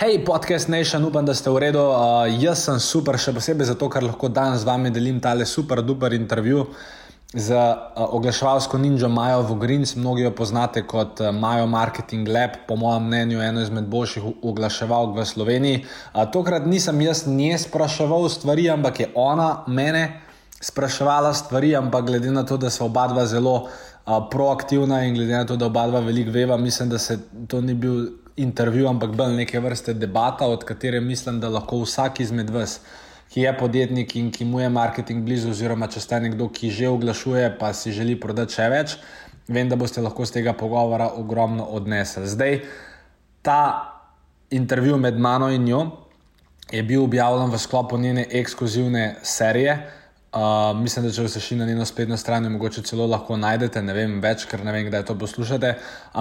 Hej, podcast Nation, upam, da ste v redu. Uh, jaz sem super, še posebej zato, ker lahko danes z vami delim tale super, duper intervju z uh, oglaševalsko ninjo Majo Vogrinc. Mnogi jo poznate kot uh, Majo Marketing Lab, po mojem mnenju, eno izmed boljših oglaševalk v Sloveniji. Uh, tokrat nisem jaz nje spraševal stvari, ampak je ona mene spraševala stvari, ampak glede na to, da smo oba dva zelo uh, proaktivna in glede na to, da oba dva veliko veva, mislim, da se to ni bil intervju, ampak bolj neke vrste debata, od katere mislim, da lahko vsak izmed vas, ki je podjetnik in ki mu je marketing blizu, oziroma če ste nekdo, ki že oglašuje, pa si želi prodati še več, vem, da boste lahko z tega pogovora ogromno odnesli. Zdaj, ta intervju med mano in njo je bil objavljen v sklopu njene ekskluzivne serije. Uh, mislim, da če ste šli na njeno spletno stran, mogoče celo lahko najdete, ne vem več, ker ne vem, kdaj to poslušate.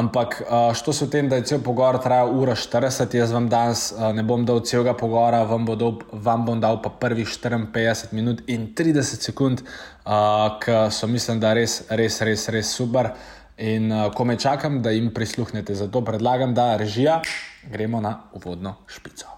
Ampak uh, što se o tem, da je cel pogovor trajal ura 40, jaz vam danes uh, ne bom dal celega pogovora, vam, dal, vam bom dal pa prvih 54 minut in 30 sekund, uh, ki so mislim, da res, res, res, res super. In uh, ko me čakam, da jim prisluhnete, zato predlagam, da režija, gremo na uvodno špico.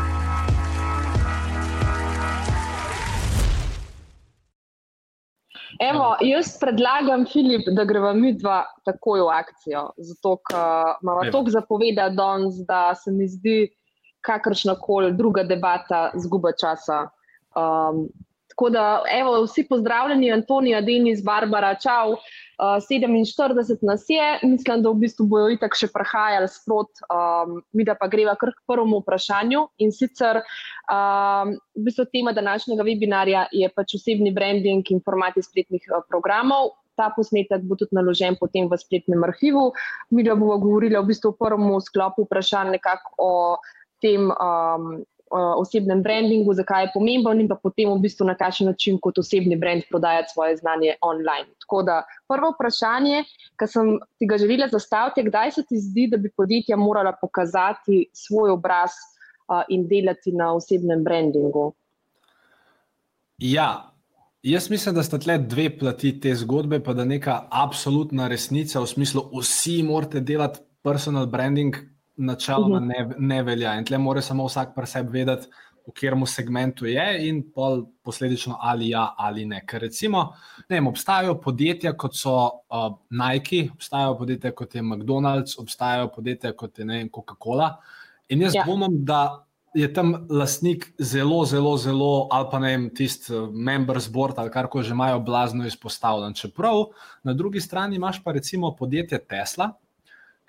Evo, jaz predlagam, Filip, da gremo mi dva takoj v akcijo, zato ker imamo toliko zapovedati danes, da se mi zdi kakršna koli druga debata zguba časa. Um, tako da, evo, vsi pozdravljeni, Antonija, Denis, Barbara, čau. Uh, 47 nas je, mislim, da v bistvu bojo itak še prihajali sprot, um, mi da pa greva kar k prvemu vprašanju. In sicer, um, v bistvu tema današnjega webinarja je pač osebni branding in formati spletnih uh, programov. Ta posnetek bo tudi naložen potem v spletnem arhivu. Mi da bomo govorili v bistvu v prvem sklopu vprašanj nekako o tem, um, osebnem brandingu, zakaj je pomemben in pa potem v bistvu na kakšen način kot osebni brand prodajati svoje znanje online. Tako da prvo vprašanje, ki sem ti ga želela zastaviti, je, kdaj se ti zdi, da bi podjetja morala pokazati svoj obraz uh, in delati na osebnem brandingu? Ja. Jaz mislim, da sta tle dve plati te zgodbe, pa da neka absolutna resnica v smislu, vsi morate delati personal branding, načeloma uh mhm. -huh. ne, ne velja. In tle mora samo vsak pri sebi vedeti, v katerem segmentu je, in pol posledično ali ja ali ne. Ker recimo, ne vem, obstajajo podjetja kot so uh, Nike, obstajajo podjetja kot je McDonald's, obstajajo podjetja kot je Coca-Cola. In jaz ja. dvomim, da. Je tam lastnik zelo, zelo, zelo, ali pa ne vem, tisti members board ali kar koli že imajo, blazno izpostavljen. Čeprav na drugi strani imaš pa recimo podjetje Tesla,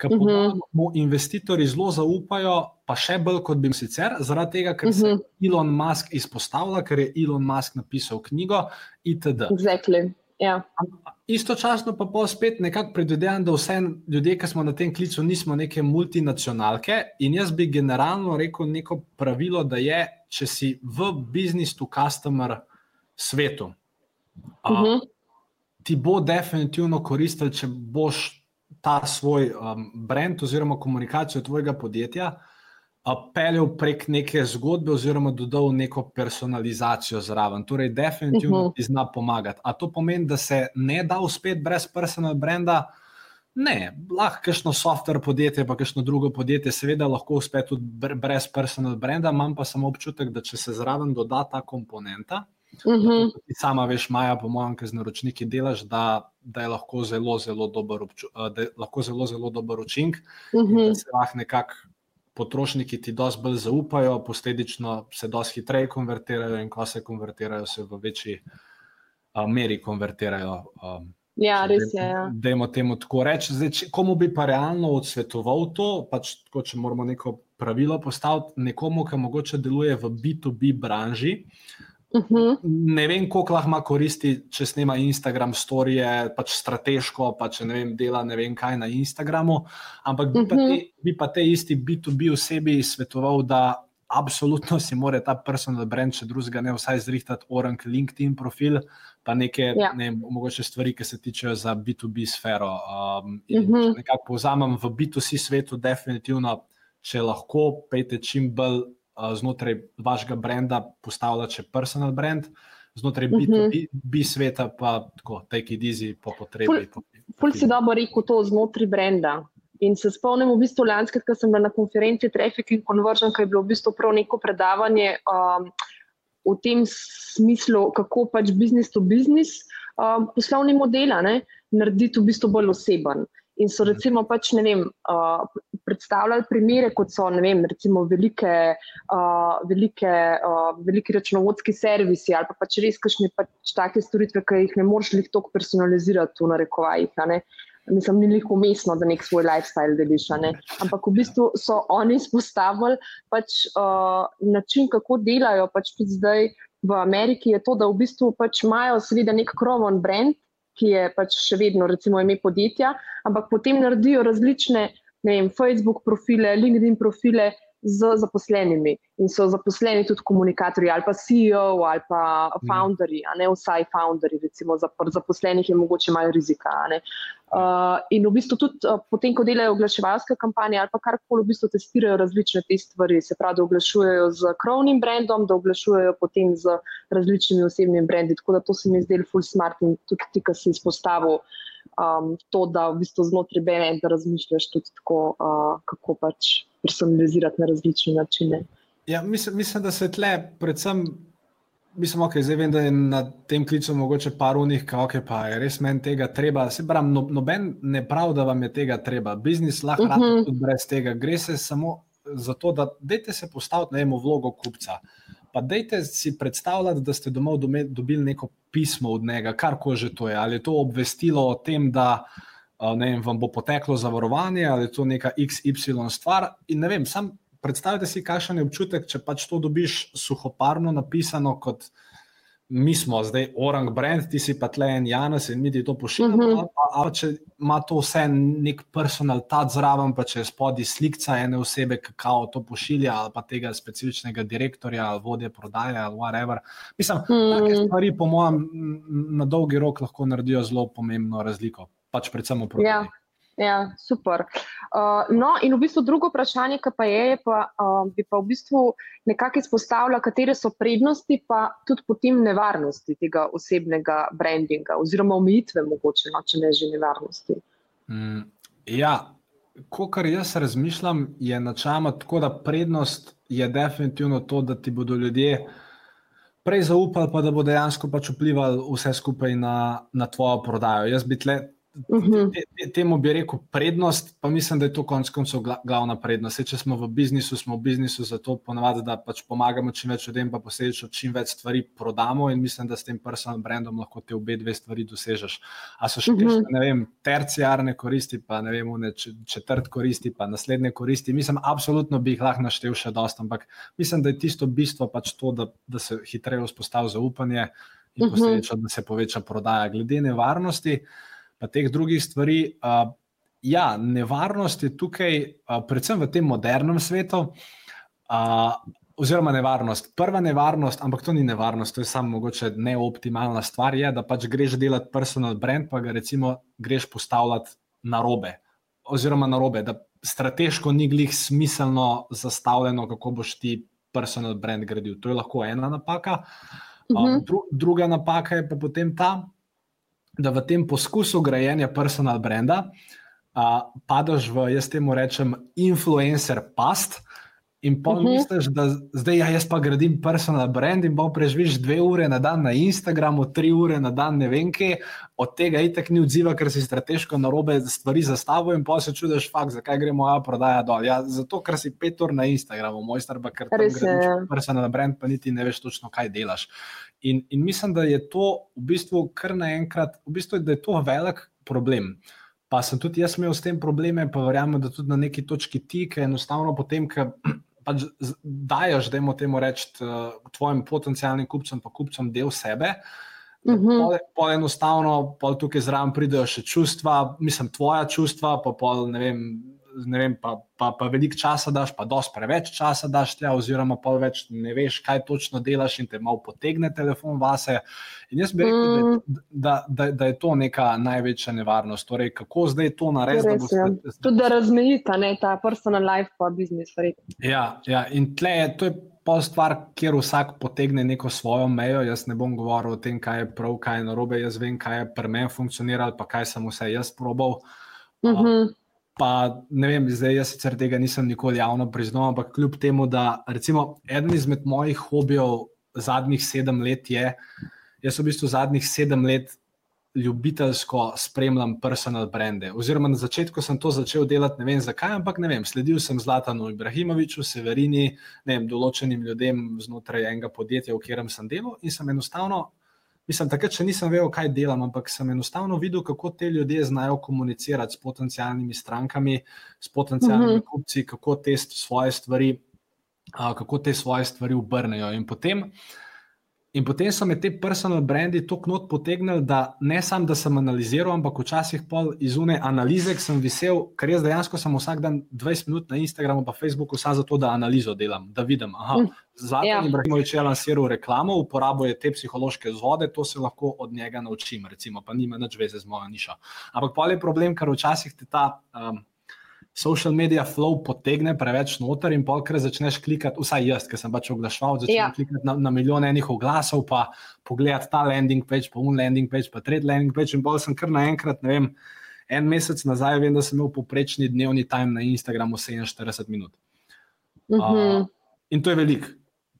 ki uh -huh. mu investitorji zelo zaupajo, pa še bolj kot bi sicer, zaradi tega, ker uh -huh. se mhm. Elon Musk izpostavlja, ker je Elon Musk napisal knjigo itd. Exactly. Yeah. Ja. Istočasno pa pa spet nekako predvidevam, da vse ljudje, ki smo na tem klicu, nismo neke multinacionalke. In jaz bi generalno rekel neko pravilo, da je, če si v business to customer svetu, uh -huh. a, ti bo definitivno koristil, če boš ta svoj um, brand oziroma komunikacijo tvojega podjetja peljal prek neke zgodbe oziroma dodal neko personalizacijo zraven. Torej, definitivno uh -huh. ti zna pomagati. A to pomeni, da se ne da uspeti brez personal branda? Ne, lahko kakšno software podjetje, pa kakšno drugo podjetje, seveda lahko uspe tudi brez personal branda, imam pa samo občutek, da če se zraven doda ta komponenta, Uh mhm. -huh. Ti sama veš, Maja, po mojem, ki z naročniki delaš, da, da je lahko zelo, zelo dober, obču, lahko zelo, zelo dober učink. Uh -huh. Da mhm. se lahko nekako potrošniki ti dosti bolj zaupajo, posledično se dosti hitreje konvertirajo in ko se konvertirajo, se v večji uh, meri konvertirajo. Um, Ja, res je. Ja. Dajmo temu tako reči. Zdaj, če, komu bi pa realno odsvetoval to, pač tako, če moramo neko pravilo postaviti, nekomu, ki mogoče deluje v B2B branži, Uh mhm. -huh. Ne vem, koliko lahko ima koristi, če snema Instagram storije, pač strateško, pa če ne vem, dela ne vem kaj na Instagramu. Ampak uh -huh. bi, pa mhm. te, bi pa te isti B2B osebi svetoval, da absolutno si mora ta personal brand, če drugega ne, vsaj zrihtati orang LinkedIn profil, pa neke ja. ne, mogoče stvari, ki se tičejo za B2B sfero. Um, uh mhm. -huh. Nekako povzamem v B2C svetu, definitivno, če lahko pejte čim bolj znotraj vašega brenda postavljati še personal brand, znotraj uh -huh. B2B sveta pa tako, take it easy po potrebi. Pul si dobro rekel to znotraj brenda. In se spomnim, v bistvu lanske, ko sem bila na konferenci Traffic and Conversion, ki je bilo v bistvu prav neko predavanje um, v tem smislu, kako pač business to business um, poslovni model narediti v bistvu bolj oseben. In so recimo pač, ne vem, uh, predstavljali primere, kot so vem, recimo velike, uh, velike, uh, veliki računovodski servisi ali pa pač res kakšne pač take storitve, ki jih ne moreš lih toliko personalizirati v narekovajih. Mislim, ni jih umestno, da nek svoj lifestyle deliš. Ampak v bistvu so oni izpostavili pač, uh, način, kako delajo. Pač zdaj v Ameriki je to, da v bistvu pač imajo seveda nek kroven brand, ki je pač še vedno, recimo, ime podjetja, ampak potem naredijo različne, ne vem, Facebook profile, LinkedIn profile, z zaposlenimi in so zaposleni tudi komunikatorji ali pa CEO ali pa mhm. founderji, a ne vsaj founderji, recimo za zaposlenih je mogoče malo rizika. Uh, in v bistvu tudi uh, potem, ko delajo oglaševalske kampanje ali pa karkoli, v bistvu testirajo različne te stvari, se pravi, da oglašujejo z krovnim brandom, da oglašujejo potem z različnimi osebnimi brendi. Tako da to se mi zdi full smart in tudi ti, ki si izpostavil um, to, da v bistvu znotraj brenda razmišljaš tudi tako, uh, kako pač personalizirati na različne načine. Ja, mislim, mislim, da se tle, predvsem, mislim, okay, zdaj vem, da je na tem klicu mogoče par unih, ki okay, pa je res meni tega treba. Se pravi, no, noben ne pravi, da vam je tega treba. Biznis lahko uh mhm. -huh. tudi brez tega. Gre se samo za to, da dajte se postaviti na eno vlogo kupca. Pa dajte si predstavljati, da ste domov dobili neko pismo od njega, kar kože to je. Ali je to obvestilo o tem, da vem, vam bo poteklo zavarovanje ali je to neka XY stvar. In ne vem, sam predstavljajte si, kakšen je občutek, če pač to dobiš suhoparno napisano kot. Mi smo zdaj orang brand, ti si pa tle en Janes in mi ti to pošiljamo. Uh -huh. Ali če ima to vse nek personal tad zraven, pa če je spodaj slika ene osebe, ki kao to pošilja, ali pa tega specifičnega direktorja, ali vodje prodaje, ali whatever. Mislim, da uh -huh. te stvari, po mojem, na dolgi rok lahko naredijo zelo pomembno razliko pač predvsem v prodaji. Ja. Ja, super. Uh, no, in v bistvu drugo vprašanje, ki pa je, je pa, uh, bi pa v bistvu nekako izpostavila, katere so prednosti, pa tudi potem nevarnosti tega osebnega brandinga, oziroma omejitve, mogoče, no, če ne že nevarnosti. Mm, ja, kar jaz razmišljam, je načeloma tako, da prednost je definitivno to, da ti bodo ljudje prej zaupali, pa da bo dejansko pač vplival vse skupaj na, na tvojo prodajo. Jaz bi tle Mhm. Temu bi rekel prednost, pa mislim, da je to konec koncev glavna prednost. Se, če smo v biznisu, smo v biznisu zato ponavadi, da pač pomagamo čim več ljudem, pa posledično čim več stvari prodamo in mislim, da s tem personal brandom lahko te obe dve stvari dosežeš. A so še kakšne, mhm. ne vem, terciarne koristi, pa ne vem, ne, četrt koristi, pa naslednje koristi. Mislim, absolutno bi jih lahko naštel še dost, ampak mislim, da je tisto bistvo pač to, da, da se hitreje vzpostavi zaupanje in mhm. posledično, da se poveča prodaja. Glede nevarnosti pa teh drugih stvari. Uh, ja, nevarnost je tukaj, uh, predvsem v tem modernem svetu. Uh, Oziroma, nevarnost. Prva nevarnost, ampak to ni nevarnost, to je samo mogoče neoptimalna stvar, je, da pač greš delati personal brand, pa ga recimo greš postavljati na robe. Oziroma, na robe, da strateško ni glih smiselno zastavljeno, kako boš ti personal brand gradil. To je lahko ena napaka. Uh -huh. uh, dru druga napaka je pa potem ta, da v tem poskusu grajenja personal branda uh, padeš v, jaz temu rečem, influencer past. In pa mhm. misliš, da zdaj ja, jaz pa gradim personal brand in bom preživel dve ure na dan na Instagramu, tri ure na dan, ne vem, kaj, od tega itek ni odziva, ker si strateško na robe stvari zastavil in pa se čudiš, fakt, zakaj gre moja prodaja dol. Ja, zato, ker si pet ur na Instagramu, moj star, ker tam gradiš ja. personal brand, pa niti ne veš točno, kaj delaš. In, in mislim, da je to v bistvu kar naenkrat, v bistvu, da je to velik problem. Pa sem tudi jaz imel s tem probleme, pa verjamem, da tudi na neki točki ti, ker enostavno potem, ker pač dajes, da jim temu reči, tvojim potencijalnim kupcem, pa kupcem del sebe. Uh -huh. pol, pol enostavno, pol tukaj zraven pridejo še čustva, mislim, tvoja čustva, pa pol ne vem vem, pa, pa, pa veliko časa daš, pa dosti preveč časa daš, tja, oziroma pa več ne veš, kaj točno delaš, in te malo potegne telefon vase. In jaz bi rekel, mm. da, da, da, da je to neka največja nevarnost. Torej, kako zdaj to narediti? Da ja. Tudi da razmejita ne, ta personal life, pa biznis. Ja, ja, in tle je to. Pa stvar, kjer vsak potegne neko svojo mejo. Jaz ne bom govoril o tem, kaj je prav, kaj je narobe. Jaz vem, kaj je pri meni funkcioniralo, pa kaj sem vse jaz probal. Uh -huh. Pa ne vem, zdaj jaz sicer tega nisem nikoli javno priznal, ampak kljub temu, da recimo eden izmed mojih hobijev zadnjih sedem let je, jaz v bistvu zadnjih sedem let ljubiteljsko spremljam personal brande. Oziroma na začetku sem to začel delati, ne vem zakaj, ampak ne vem, sledil sem Zlatanu Ibrahimoviču, Severini, ne vem, določenim ljudem znotraj enega podjetja, v katerem sem delal in sem enostavno Mislim, takrat še nisem vedel, kaj delam, ampak sem enostavno videl, kako te ljudje znajo komunicirati s potencijalnimi strankami, s potencijalnimi uh mhm. -huh. kupci, kako te svoje stvari, uh, kako te svoje stvari obrnejo. In potem. In potem so me te personal brandi tako not potegnili, da ne samo, da sem analiziral, ampak včasih pol izune analize, ki sem visel, ker jaz dejansko sem vsak dan 20 minut na Instagramu in Facebooku samo zato, da analizo delam, da vidim, aha, mm. Zlatan ja. Ibrahimovič je lansiral reklamo, uporabuje te psihološke vzvode, to se lahko od njega naučim, recimo, pa nima nič veze z mojo nišo. Ampak pa je problem, ker včasih ti ta um, social media flow potegne preveč noter in polkrat začneš klikati, vsaj jaz, ki sem pač oglaševal, začneš ja. klikati na, na milijone enih oglasov, pa pogledati ta landing page, pa un landing page, pa tretji landing page in bolj sem kar naenkrat, ne vem. En mesec nazaj vem, da sem imel poprečni dnevni time na Instagramu 47 minut. Uh -huh. uh, in to je veliko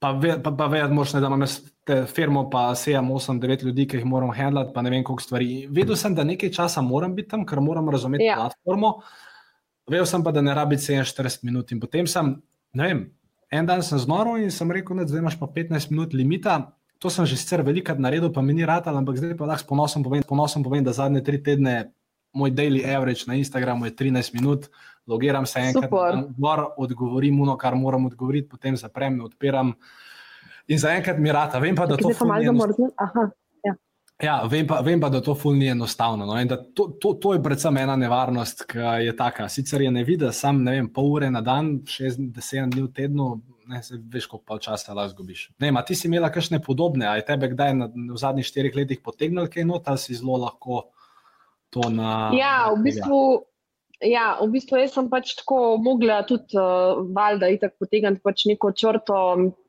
pa, ve, pa, pa vedeti, moš, ne, da imam te firmo, pa sejam 8-9 ljudi, ki jih moram handlati, pa ne vem, koliko stvari. Vedel sem, da nekaj časa moram biti tam, ker moram razumeti ja. platformo. Vedel sem pa, da ne rabi 47 minut. In potem sem, ne vem, en dan sem znoro in sem rekel, da imaš pa 15 minut limita. To sem že sicer velikrat naredil, pa mi ni rad, ampak zdaj pa lahko s ponosom povem, ponosom povem, da zadnje tri tedne moj daily average na Instagramu je 13 minut, logiram se enkrat, gor, odgovorim ono, kar moram odgovoriti, potem zaprem, odpiram. In zaenkrat mi rata, vem pa, da to fulni. Ja. vem pa, vem pa, da to fulni enostavno. No? To, to, to je predvsem ena nevarnost, ki je taka. Sicer je ne vidi, sam ne vem, pol ure na dan, 60 dni v tednu, ne se veš, koliko časa lahko zgubiš. Ne, ma ti si imela kakšne podobne, a je tebe kdaj na, v zadnjih štirih letih potegnil kaj not, ali si zelo lahko to na. Ja, v bistvu. Ja, v bistvu sem pač tako mogla tudi, uh, valjda, itak potegniti pač neko črto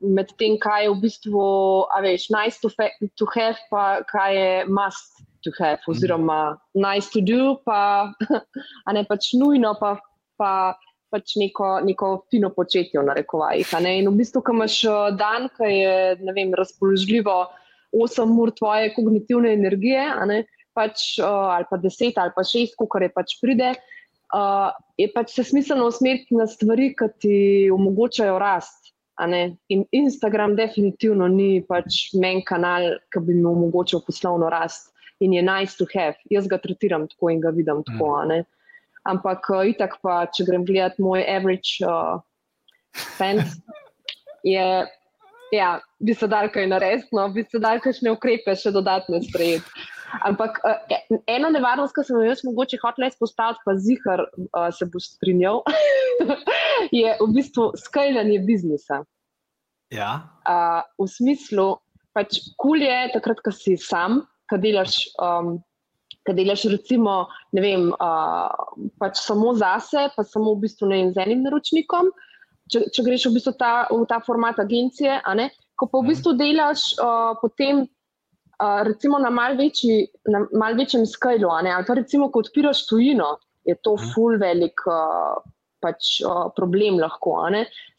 med tem, kaj je v bistvu, a veš, nice to, to have, pa kaj je must to have, mhm. oziroma nice to do, pa a ne pač nujno, pa, pa pač neko, neko fino početje v narekovajih. In v bistvu, ko imaš eh, dan, ki je, ne vem, razpoložljivo 8 ur tvoje kognitivne energije, ne, pač, uh, ali pa 10 ali pa 6, kar je pač pride uh, je pač se smiselno usmeriti na stvari, ki ti omogočajo rast. In Instagram definitivno ni pač men kanal, ki bi mi omogočil poslovno rast in je nice to have. Jaz ga tretiram tako in ga vidim tako. Mm. Ampak uh, itak pa, če grem gledati moj average uh, fans, je. Ja, bi se dal kaj narediti, no, bi se dal kakšne ukrepe še dodatne sprejeti. Ampak uh, ena nevarnost, ki sem jo jaz mogoče hotel izpostaviti, pa zihar uh, se bo strinjal, je v bistvu skajanje biznisa. Ja. Uh, v smislu, pač kul je takrat, ko si sam, ko delaš. Um, Kaj delaš, recimo, vem, uh, pač samo zase, pa samo v bistvu ne z enim naročnikom, če, če greš v, bistvu ta, v ta format agencije, ko pa v bistvu delaš uh, potem recimo na mal, večji, na mal večjem skalu, ali pa recimo, ko odpiraš tujino, je to mhm. full velik uh, pač, uh, problem lahko.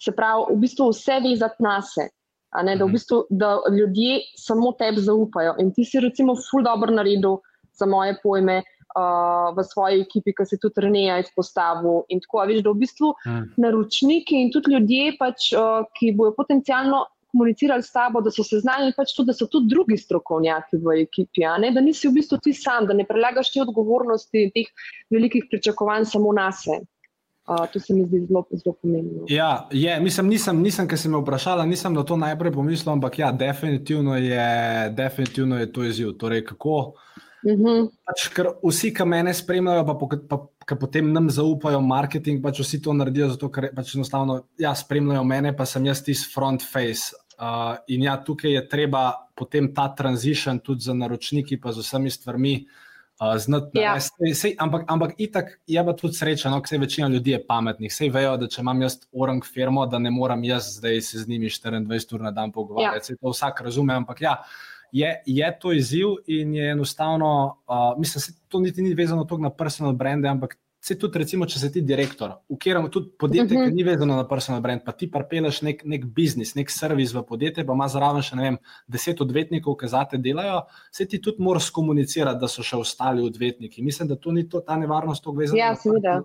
Se pravi, v bistvu vse vezati na se. Ne, da, v mhm. bistvu, da ljudje samo tebi zaupajo. In ti si, recimo, ful dobro naredil za moje pojme uh, v svoji ekipi, ki se tudi Reneja izpostavil. In tako, veš, da v bistvu mm. naročniki in tudi ljudje, pač, uh, ki bojo potencialno komunicirali s tabo, da so seznanjeni pač tudi, da so tudi drugi strokovnjaki v ekipi, da nisi v bistvu ti sam, da ne prelagaš te odgovornosti in teh velikih pričakovanj samo na sebe. Uh, to se mi zdi zelo, zelo pomembno. Ja, je, mislim, nisem, nisem ker si me vprašala, nisem na to najprej pomislil, ampak ja, definitivno je, definitivno je to izziv. Torej, kako, uh Mhm. -huh. pač, ker vsi, ki me spremljajo, pa, pa, pa, pa potem nam zaupajo marketing, pač vsi to naredijo, zato ker pač enostavno ja, spremljajo mene, pa sem jaz tisti front face. Uh, in ja, tukaj je treba potem ta transition tudi za naročniki, pa z vsemi stvarmi. Uh, znati Ja. narediti. Sej, ampak, ampak itak je pa tudi sreča, no, ker večina ljudi je pametnih. Sej vejo, da če imam jaz orang firmo, da ne moram jaz zdaj se z njimi 24 ur na dan pogovarjati. Ja. To vsak razume, ampak ja, je, je to izziv in je enostavno, uh, mislim, da to niti ni vezano toliko na personal brande, ampak se tudi, recimo, če si ti direktor, v katerem tudi podjetje, uh -huh. ki ni vezano na personal brand, pa ti parpeleš nek, nek biznis, nek servis v podjetje, pa ima zraven še vem, deset odvetnikov, ki za te delajo, se ti tudi moraš komunicirati, da so še ostali odvetniki. Mislim, da to ni to, ta nevarnost tako vezana. Ja, na seveda.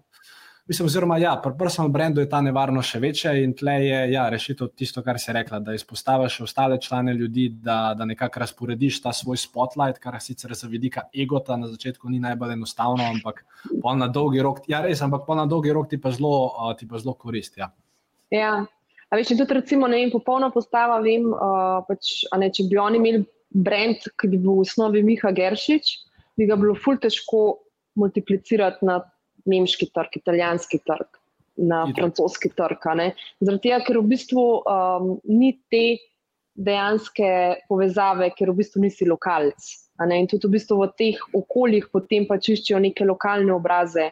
Mislim, oziroma, ja, pri personal brandu je ta nevarnost še večja in tle je ja, rešitev tisto, kar si rekla, da izpostaviš ostale člane ljudi, da, da nekako razporediš ta svoj spotlight, kar sicer za vidika egota na začetku ni najbolj enostavno, ampak pol na dolgi rok, ja res, ampak pol na dolgi rok ti pa zelo, ti pa zelo koristi. Ja. Ja. A veš, tudi recimo, ne vem, popolna postava, vem, uh, pač, ne, če bi oni imeli brand, ki bi bil v osnovi Miha Geršič, bi ga bilo ful težko multiplicirati na nemški trg, italijanski trg, na Itak. francoski trg. Zaradi tega, ker v bistvu um, ni te dejanske povezave, ker v bistvu nisi ne. In tudi v, bistvu v teh okoljih potem pač iščejo neke lokalne obraze,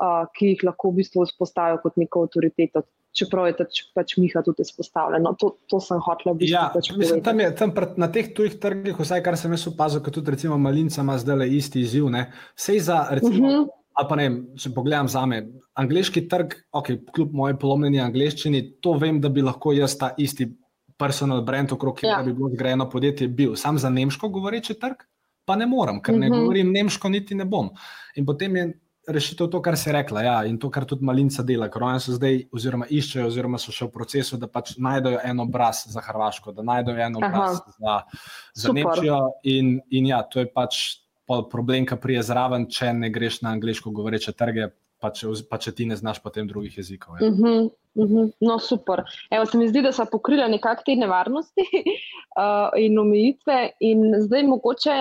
uh, ki jih lahko v bistvu vzpostavijo kot neko avtoriteto. Čeprav je pač, pač Miha tudi izpostavljen. No, to, to sem hotel v bistvu Ja, pač mislim, tam je, tam pred, na teh tujih trgih, vsaj kar sem jaz opazil, kot tudi recimo Malinca ima zdaj le isti izziv. ne. Sej za, recimo, uh Mhm. -huh. Ali pa ne, če pogledam za me, angliški trg, ok, kljub moji polomljeni angliščini, to vem, da bi lahko jaz ta isti personal brand, okrog katerega Ja. bi bilo zgrajeno podjetje, bil. Sam za nemško govoreči trg, pa ne morem, ker ne Mhm. govorim nemško, niti ne bom. In potem je rešitev to, kar si rekla, ja, in to, kar tudi Malinca dela, ker oni so zdaj, oziroma iščejo, oziroma so še v procesu, da pač najdejo en obraz za Hrvaško, da najdejo en obraz Aha. za, za Super. Nemčijo. In, in ja, to je pač problem, ki prije zraven, če ne greš na angliško govoreče trge, pa če, pa če ti ne znaš potem drugih jezikov. Ja. Mhm, mhm. No, super. Evo, se mi zdi, da so pokrili nekako te nevarnosti uh, in omejitve. In zdaj mogoče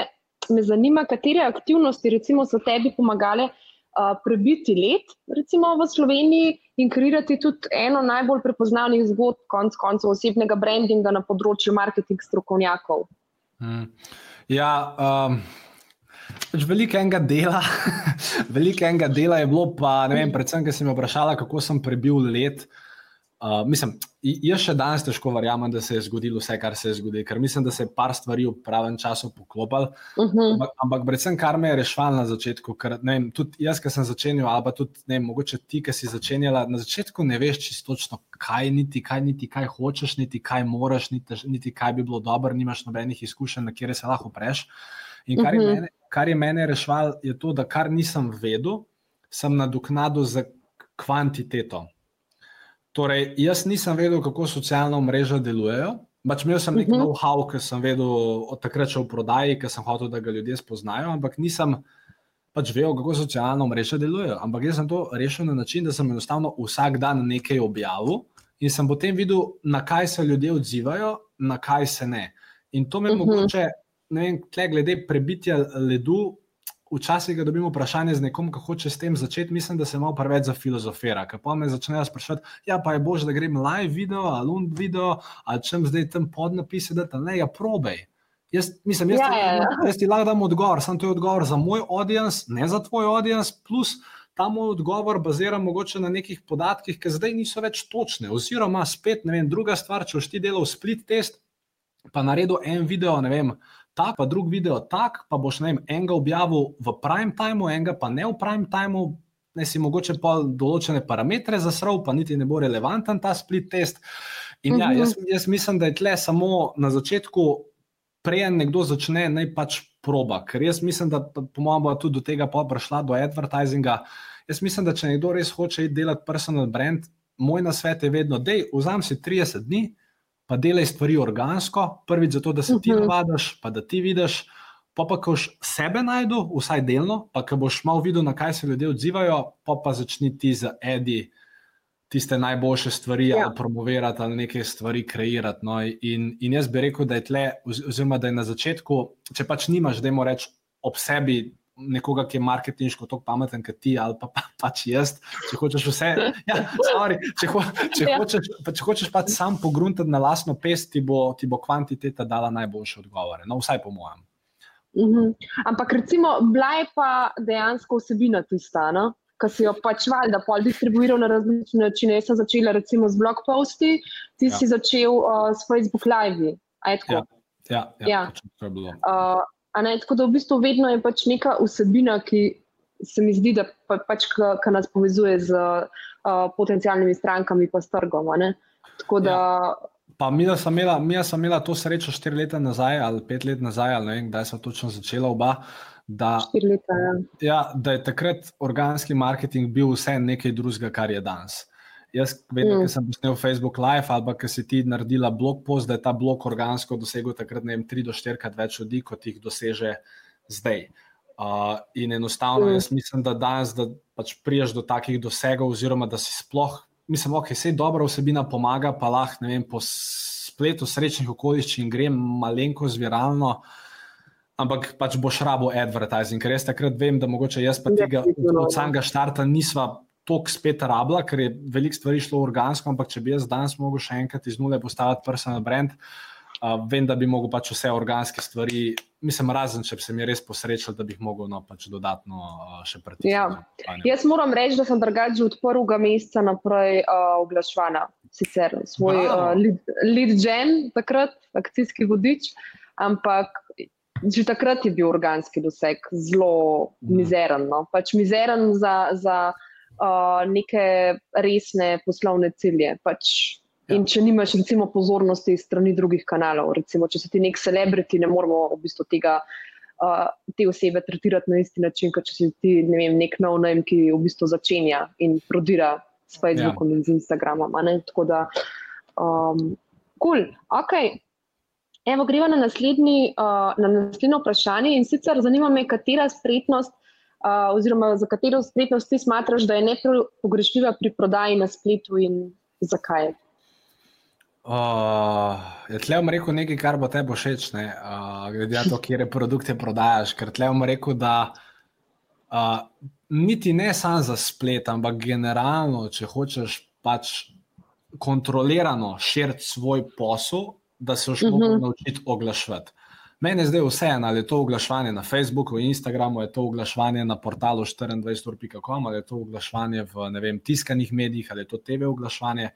me zanima, katere aktivnosti recimo, so tebi pomagale uh, prebiti let recimo, v Sloveniji in kreirati tudi eno najbolj prepoznavnih zgodb, konc koncev osebnega brandinga na področju marketing strokovnjakov. Mm. Ja, um, veliko enega dela, veliko enega dela je bilo, pa ne vem, predvsem, ker si me vprašala, kako sem prebil let. Uh, mislim, jaz še danes težko verjamem, da se je zgodilo vse, kar se je zgodilo, ker mislim, da se je par stvari v pravem času poklopilo. Uh -huh. Ampak, ampak predvsem, kar me je rešvalo na začetku, ker vem, tudi jaz, ki sem začenjal, ali pa tudi ne vem, mogoče ti, ki si začenjala, na začetku ne veš čisto točno, kaj niti, kaj niti, kaj hočeš, niti kaj moraš, niti, niti kaj bi bilo dobro, nimaš nobenih izkušenj, na kjer se lahko preš. In kar je Mhm. mene, kar je mene rešvalo, je to, da kar nisem vedel, sem nadoknadil z kvantiteto. Torej, jaz nisem vedel, kako socialna mreža delujejo. Pač imel sem nek Mhm. know-how, ki sem vedel od takrat še v prodaji, ker sem hotel, da ga ljudje spoznajo, ampak nisem pač vedel, kako socialna mreža delujejo. Ampak jaz sem to rešil na način, da sem enostavno vsak dan nekaj objavil in sem potem videl, na kaj se ljudje odzivajo, na kaj se ne. In to me uh Mhm. -huh. mogoče, vem, tle glede prebitja ledu. Včasih, ko dobimo vprašanje z nekom, kako hoče s tem začeti, mislim, da se malo preveč zafilozofira. Ker pa me začnejo sprašovati, ja, pa je bož, da grem live video ali un video, ali čem zdaj tam podnapise, da tam ne, ja, probej. Jaz, mislim, jaz, Ja, ti, ja, ja. jaz ti lahko dam odgovor, samo to je odgovor za moj audience, ne za tvoj audience, plus ta moj odgovor bazira mogoče na nekih podatkih, ki zdaj niso več točne. Oziroma, spet, ne vem, druga stvar, če boš ti delal split test, pa naredil en video, ne vem, tak, pa drug video tak, pa boš vem, enega objavil v prime timeu, enega pa ne v prime timeu, ne si mogoče pa določene parametre zasrl, pa niti ne bo relevanten ta split test. In ja, Mhm. jaz, jaz mislim, da je tle samo na začetku, preden nekdo začne, naj pač proba. Ker jaz mislim, da po mojem bo tudi do tega pa prišla, do advertisinga. Jaz mislim, da če nekdo res hoče delati personal brand, moj nasvet je vedno, da vzam si 30 dni, pa delaj stvari organsko, prvič zato, da se ti Mhm. navadiš, pa da ti vidiš. Pa pa, ko boš sebe najdu, vsaj delno, pa ko boš malo videl, na kaj se ljudje odzivajo, pa pa začni ti z edi tiste najboljše stvari ja. ali promovirati ali neke stvari kreirati. No? In, in jaz bi rekel, da je tle, oziroma da je na začetku, če pač nimaš, da jim rečeš ob sebi. Nekoga, ki je marketinško tako pameten kot ti, ali pa, pa pač jaz, če hočeš vse. Ja, sorry, če, ho, če, ja. hočeš, pa, če hočeš pač sam pogruntati na lastno pest, ti bo, ti bo kvantiteta dala najboljše odgovore. No, vsaj po mojem. Mhm. -huh. Ampak, recimo, bila je pa dejansko vsebina tista, no? ki si jo pač valjda pol distribuiral na različne načine. Jaz sem začela recimo z blog posti, ti ja. si začel uh, s Facebook live. Ja, ja, ja, ja. to je bilo. Uh, ne, tako da v bistvu vedno je pač neka vsebina, ki se mi zdi, da pa, pač, ka nas povezuje z uh, potencijalnimi strankami pa s trgom. Tako da. Ja. Pa mi, sem imela, mi imela to srečo štiri leta nazaj ali pet let nazaj, ali ne vem, kdaj sem točno začela oba. Da, leta, ja. Ja, da je takrat organski marketing bil vse nekaj drugega, kar je danes. Jaz, vedno, mm. ki sem posnel Facebook Live ali pa si ti naredila blog post, da je ta blog organsko dosegel takrat ne vem, tri do štirikrat več ljudi, kot jih doseže zdaj. Uh, in enostavno, mm. jaz mislim, da danes, da pač priješ do takih dosegov, oziroma da si sploh, mislim, ok, vse dobra vsebina pomaga, pa lahko, ne vem, po spletu srečnih okoliščin grem malenko zviralno. Ampak pač boš rabo advertising, ker jaz takrat vem, da mogoče jaz pa ja, tega od samega štarta nisva toliko spet rabila, ker je veliko stvari šlo organsko, ampak če bi jaz danes mogel še enkrat iz nule postaviti personal brand, uh, vem, da bi mogel pač vse organske stvari, mislim, razen če bi se mi res posrečil, da bi jih mogel no, pač dodatno uh, še pritisniti. Ja. Jaz moram reči, da sem drugače od prvega meseca naprej uh, oglašvana, sicer svoj uh, lead, lead gen, takrat akcijski vodič, ampak Že takrat je bil organski doseg zelo mhm. mizeren. No? Pač mizeren za, za uh, neke resne poslovne cilje. Pač, ja. In če nimaš, recimo, pozornosti strani drugih kanalov, recimo, če si ti nek celebrity, ne moramo v bistvu tega, uh, te osebe tretirati na isti način, kot če si ti ne vem, nek nov najem, ki v bistvu začenja in prodira s Facebookom ja. in z Instagramom. Tako da, um, cool, ok. Evo, gremo na, naslednji, uh, na naslednjo vprašanje in sicer zanima me, katera spretnost uh, oziroma za katero spretnost ti smatraš, da je nepogrešljiva pri prodaji na spletu in zakaj? Uh, je tle vam rekel nekaj, kar bo tebi všeč, uh, glede na to, kje reprodukte prodajaš. Ker tle vam rekel, da uh, niti ne samo za splet, ampak generalno, če hočeš pač kontrolirano širiti svoj posel, da se boš uh -huh. lahko naučil oglaševati. Mene je zdaj vseeno, ali je to oglaševanje na Facebooku, Instagramu, ali je to oglaševanje na portalu 24.com, ali je to oglaševanje v vem, tiskanih medijih, ali je to TV oglaševanje.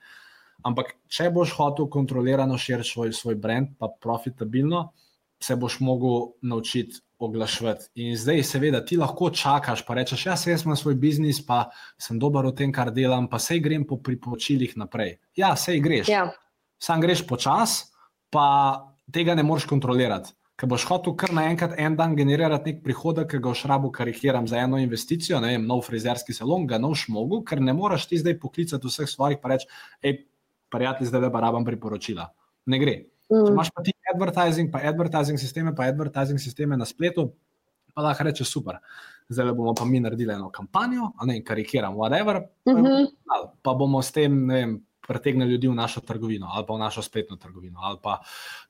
Ampak, če boš hotel kontrolirano širiti svoj, svoj brand, pa profitabilno, se boš mogel naučiti oglaševati. In zdaj, seveda, ti lahko čakaš, pa rečeš, ja, jaz imam svoj biznis, pa sem dober v tem, kar delam, pa sej grem po priporočilih naprej. Ja, sej greš. Ja. Sam greš počasi pa tega ne moreš kontrolirati. Ker boš hotel kar naenkrat en dan generirati nek prihodek, ki ga boš rabo karikiram za eno investicijo, ne vem, nov frizerski salon, ga noš mogo, ker ne moreš ti zdaj poklicati vseh svojih pa reči, hej, prijatelj, zdaj le pa rabam priporočila. Ne gre. Mm. Če imaš pa ti advertising, pa advertising sisteme, pa advertising sisteme na spletu, pa lahko rečeš super. Zdaj bomo pa mi naredili eno kampanjo, a ne karikiram, whatever, mm -hmm. pa bomo s tem, ne vem, pritegne ljudi v našo trgovino ali pa v našo spletno trgovino ali pa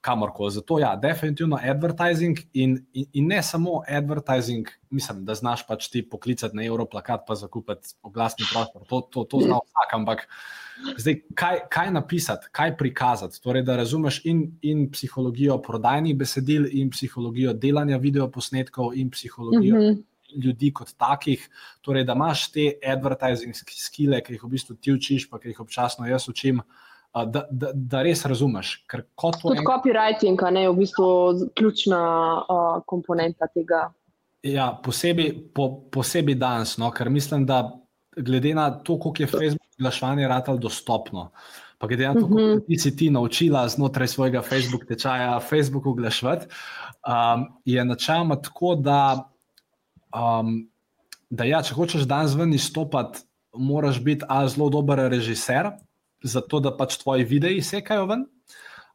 kamorkoli. Zato, ja, definitivno advertising in, in, in ne samo advertising, mislim, da znaš pač ti poklicati na Europlakat, pa zakupiti oglasni prostor. To, to, to zna vsak, ampak zdaj, kaj, kaj napisati, kaj prikazati. Torej, da razumeš in, in psihologijo prodajnih besedil, in psihologijo delanja videoposnetkov, in psihologijo. Mm -hmm ljudi kot takih, torej da imaš te advertising skile, ki jih v bistvu ti učiš, pa ki jih občasno jaz učim. Da, da, da res razumeš. Kot en... copywriting, ne, je v bistvu ključna uh, komponenta tega. Ja, posebej, po, posebej danes, no, ker mislim, da glede na to, koliko je Facebook oglaševanje ratalo dostopno, pa glede na to, uh -huh. si ti naučila znotraj svojega Facebook tečaja, Facebook oglaševati, um, je načeloma tako, da um, da ja, če hočeš danes ven izstopati, moraš biti zelo dober režiser, zato da pač tvoji videi sekajo ven.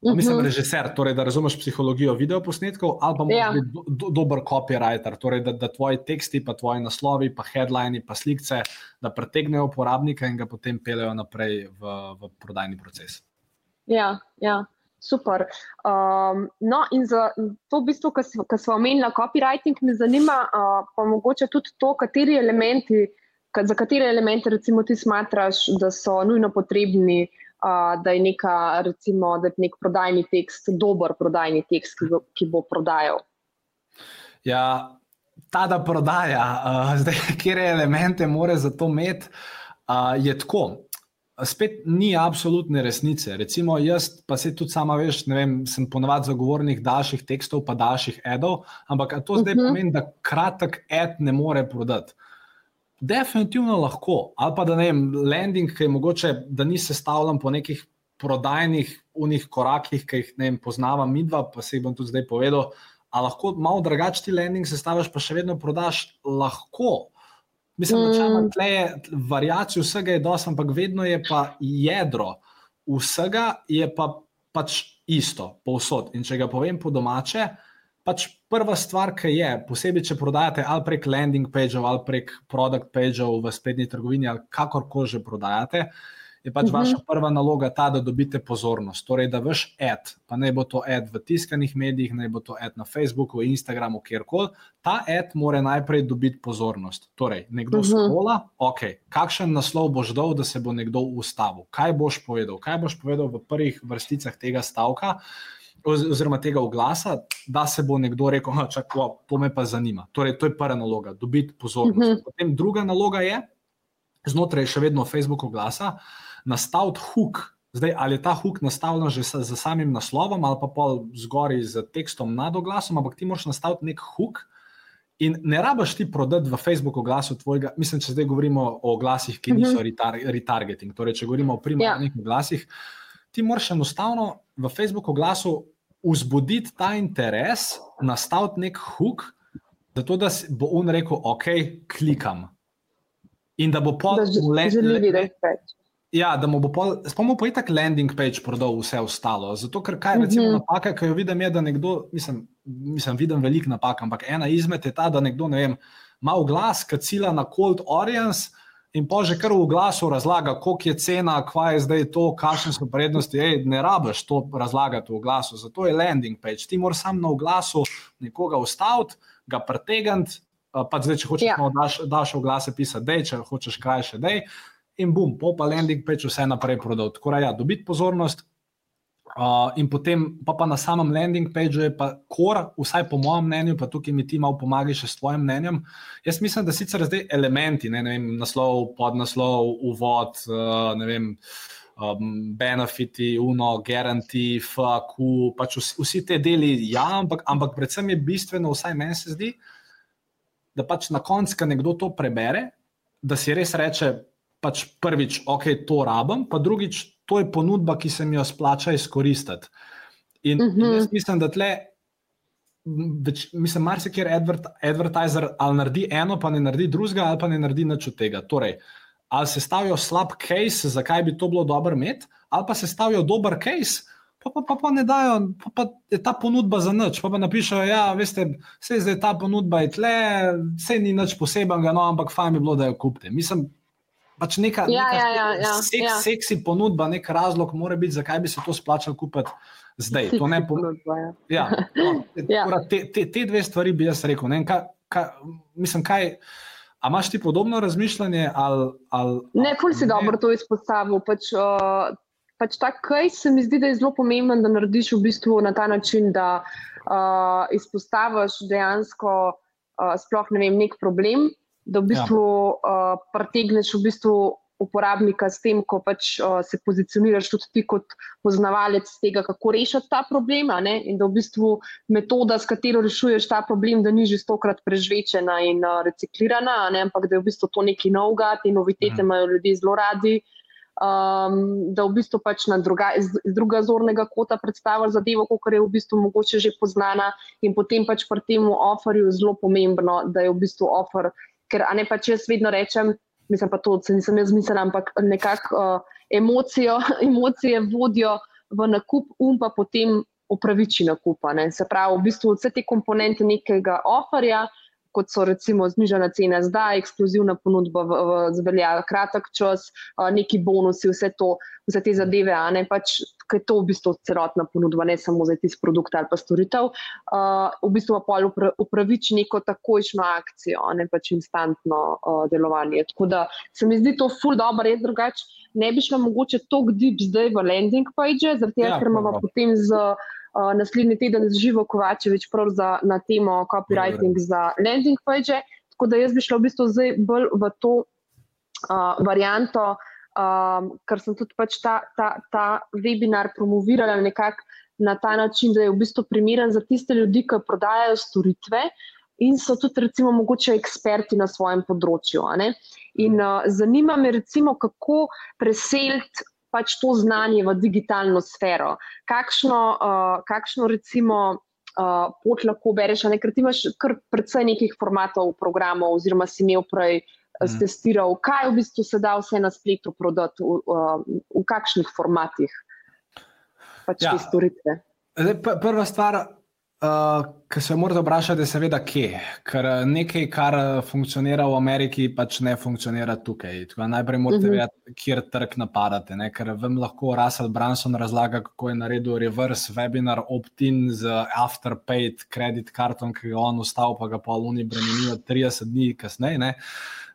-huh. Mislim, režiser, torej, da razumeš psihologijo videoposnetkov, ali pa ja. do, do, dober copywriter, torej, da, da tvoji teksti, pa tvoji naslovi, pa headlines, pa slike, da pretegnejo uporabnika in ga potem pelejo naprej v, v prodajni proces. Ja, ja. Super. Um, no, in za to, v bistvu, kar smo omenili, copywriting, me zanima, uh, pa mogoče tudi to, kateri elementi, za katere elemente, recimo, ti smatraš, da so nujno potrebni uh, da je, neka, recimo, da je nek prodajni tekst dober prodajni tekst, ki, go, ki bo prodajal. Ja, ta, da prodaja, uh, zdaj, kje elemente mora za to imeti, uh, je tako. Spet ni absolutne resnice. Recimo, jaz pa se tudi sama veš, ne vem, sem ponovadi zagovornik daljših tekstov, pa daljših edov, ampak to zdaj uh mhm. -huh. pomeni, da kratek ed ne more prodati. Definitivno lahko. Ali pa da ne vem, landing, ki je mogoče, da ni sestavljen po nekih prodajnih unih korakih, ki jih ne vem, poznava midva, pa se jih bom tudi zdaj povedal. A lahko malo drugačen ti landing sestaviš, pa še vedno prodaš lahko. Mislim, da mm. tle je variacija vsega je dosti, ampak vedno je pa jedro vsega je pa pač isto, povsod. In če ga povem po domače, pač prva stvar, ki je, posebej, če prodajate ali prek landing pageov ali prek product pageov v spletni trgovini ali kakorkoli že prodajate. Je pač uh mhm. -huh. vaša prva naloga ta, da dobite pozornost. Torej, da vaš ad, pa naj bo to ad v tiskanih medijih, naj bo to ad na Facebooku, Instagramu, kjerkoli, ta ad mora najprej dobiti pozornost. Torej, nekdo uh -huh. skola, ok, kakšen naslov boš dal, da se bo nekdo ustavil, kaj boš povedal, kaj boš povedal v prvih vrsticah tega stavka oziroma tega oglasa, da se bo nekdo rekel, da to me pa zanima. Torej, to je prva naloga, dobiti pozornost. Uh mhm. -huh. Potem druga naloga je, znotraj še vedno Facebook oglasa, nastaviti hook. Zdaj, ali je ta hook nastavljen že z samim naslovom, ali pa pol zgori z tekstom nad oglasom, ampak ti moraš nastaviti nek hook. In ne rabiš ti prodati v Facebooku oglasu tvojega, mislim, če zdaj govorimo o oglasih, ki niso mhm. -huh. retargeting, torej če govorimo o primarnih yeah. Ja. oglasih, ti moraš enostavno v Facebooku oglasu vzbuditi ta interes, nastaviti nek hook, da, to, da bo on rekel, ok, klikam. In da bo pol le. Ja, da mu bo pol, spomnil pa je tak landing page prodal vse ostalo. Zato, ker kaj recimo mm -hmm. napaka, ki jo vidim, je, da nekdo, mislim, mislim vidim veliko napak, ampak ena izmed je ta, da nekdo, ne vem, ima v glas, ki cila na cold audience, in pa že kar v glasu razlaga, koliko je cena, kva je zdaj to, kakšne so prednosti. Ej, ne rabiš to razlagati v glasu, zato je landing page. Ti moraš sam na glasu nekoga ustaviti, ga pretegniti. Pa zdaj, če hočeš, ja. daš, daš v glase pisati, da če hočeš krajše, da je. In bum, pa landing page vse naprej prodal. Tako da, ja, dobiti pozornost, Uh, in potem pa, pa na samem landing pageu je pa kor, vsaj po mojem mnenju, pa tukaj mi ti malo pomagaš s tvojim mnenjem. Jaz mislim, da sicer zdaj elementi, ne, ne vem, naslov, podnaslov, uvod, uh, ne vem, um, benefiti, uno, guarantee, FAQ, pač vsi, vsi te deli, ja, ampak, ampak predvsem je bistveno, vsaj meni se zdi, da pač na koncu, ko nekdo to prebere, da si res reče, pač prvič, ok, to rabim, pa drugič, to je ponudba, ki se mi jo splača izkoristiti. In, uh -huh. in jaz mislim, da tle, več, mislim, marsikjer advert, advertiser ali naredi eno, pa ne naredi drugega, ali pa ne naredi nič od tega. Torej, ali se stavijo slab case, zakaj bi to bilo dobro imeti, ali pa se stavijo dober case. Pa, pa, pa, pa ne dajo, pa, pa je ta ponudba za nič. Pa, pa napišejo, da ja, je zdaj ta ponudba je tle, vse ni nič posebnega, no, ampak fajn bi bilo, da jo kupite. Mislim, pač neka, ja, neka ja, ja, ja, seks, ja. seksi ponudba, nek razlog, mora biti, zakaj bi se to splačal kupiti zdaj. To ne pomeni. Ja, no, ja. te, te, te dve stvari bi jaz rekel. Ne, ka, ka, mislim, kaj. A imaš ti podobno razmišljanje? Ali, ali, ne, ful si ne? dobro to izpostavil. Pač, uh, pač ta kaj se mi zdi, da je zelo pomemben, da narediš v bistvu na ta način, da uh, izpostaviš dejansko uh, sploh ne vem, nek problem da v bistvu ja. uh, pretegneš v bistvu uporabnika s tem, ko pač uh, se pozicioniraš tudi ti kot poznavalec tega, kako rešiti ta problem. In da v bistvu metoda, s katero rešuješ ta problem, da ni že stokrat prežvečena in uh, reciklirana, ampak da je v bistvu to neki novgat, te novitete mhm. imajo ljudje zelo radi. Um, da v bistvu pač na druga, iz, iz druga zornega kota predstavlja zadevo, kot je v bistvu mogoče že poznana, in potem pač pri tem offerju zelo pomembno, da je v bistvu offer ker ne pač jaz vedno rečem, mislim pa to, da nisem jaz mislila, ampak nekako uh, emocijo, emocije vodijo v nakup, um pa potem upraviči nakupa. Ne. Se pravi, v bistvu vse te komponente nekega oferja, kot so recimo znižena cena zdaj, ekskluzivna ponudba v, v zvelja kratek čas, neki bonusi, vse, to, vse te zadeve, a ne pač, ker je to v bistvu celotna ponudba, ne samo za tisti produkt ali pa storitev, uh, v bistvu pa pol upraviči neko takojšno akcijo, ne pač instantno uh, delovanje. Tako da se mi zdi to ful dobro, res drugače. Ne bi šla mogoče tako deep zdaj v landing page, zaradi tega, ja, ker imamo potem z naslednji teden z Živo Kovačevič za, na temo copywriting za landing page. Tako da jaz bi šla v bistvu zdaj bolj v to uh, varianto, um, ker sem tudi pač ta, ta, ta webinar promovirala nekako na ta način, da je v bistvu primeren za tiste ljudi, ki prodajajo storitve. In so tudi, recimo, mogoče eksperti na svojem področju. In uh, zanima me, recimo, kako preseliti pač to znanje v digitalno sfero. Kakšno, uh, kakšno recimo, uh, pot lahko bereš, ne? ker ti imaš kar precej nekih formatov, programov, oziroma si imel prej. Mm. Testiral, kaj v bistvu se da vse na spletu prodati, v, v, v kakšnih formatih, pač ja. te storitve. Prva stvar, Uh, Kar se morate vprašati, je seveda, kje. Ker eh, nekaj, kar eh, funkcionira v Ameriki, pač ne funkcionira tukaj. Tako, najprej morate uh mhm. -huh. vedeti, kje trg napadate. Ne? Ker vam lahko Russell Branson razlaga, kako je naredil reverse webinar opt-in z afterpaid kredit kartom, ki ga on ustal, pa ga pa Luni bremenijo 30 dni kasneje.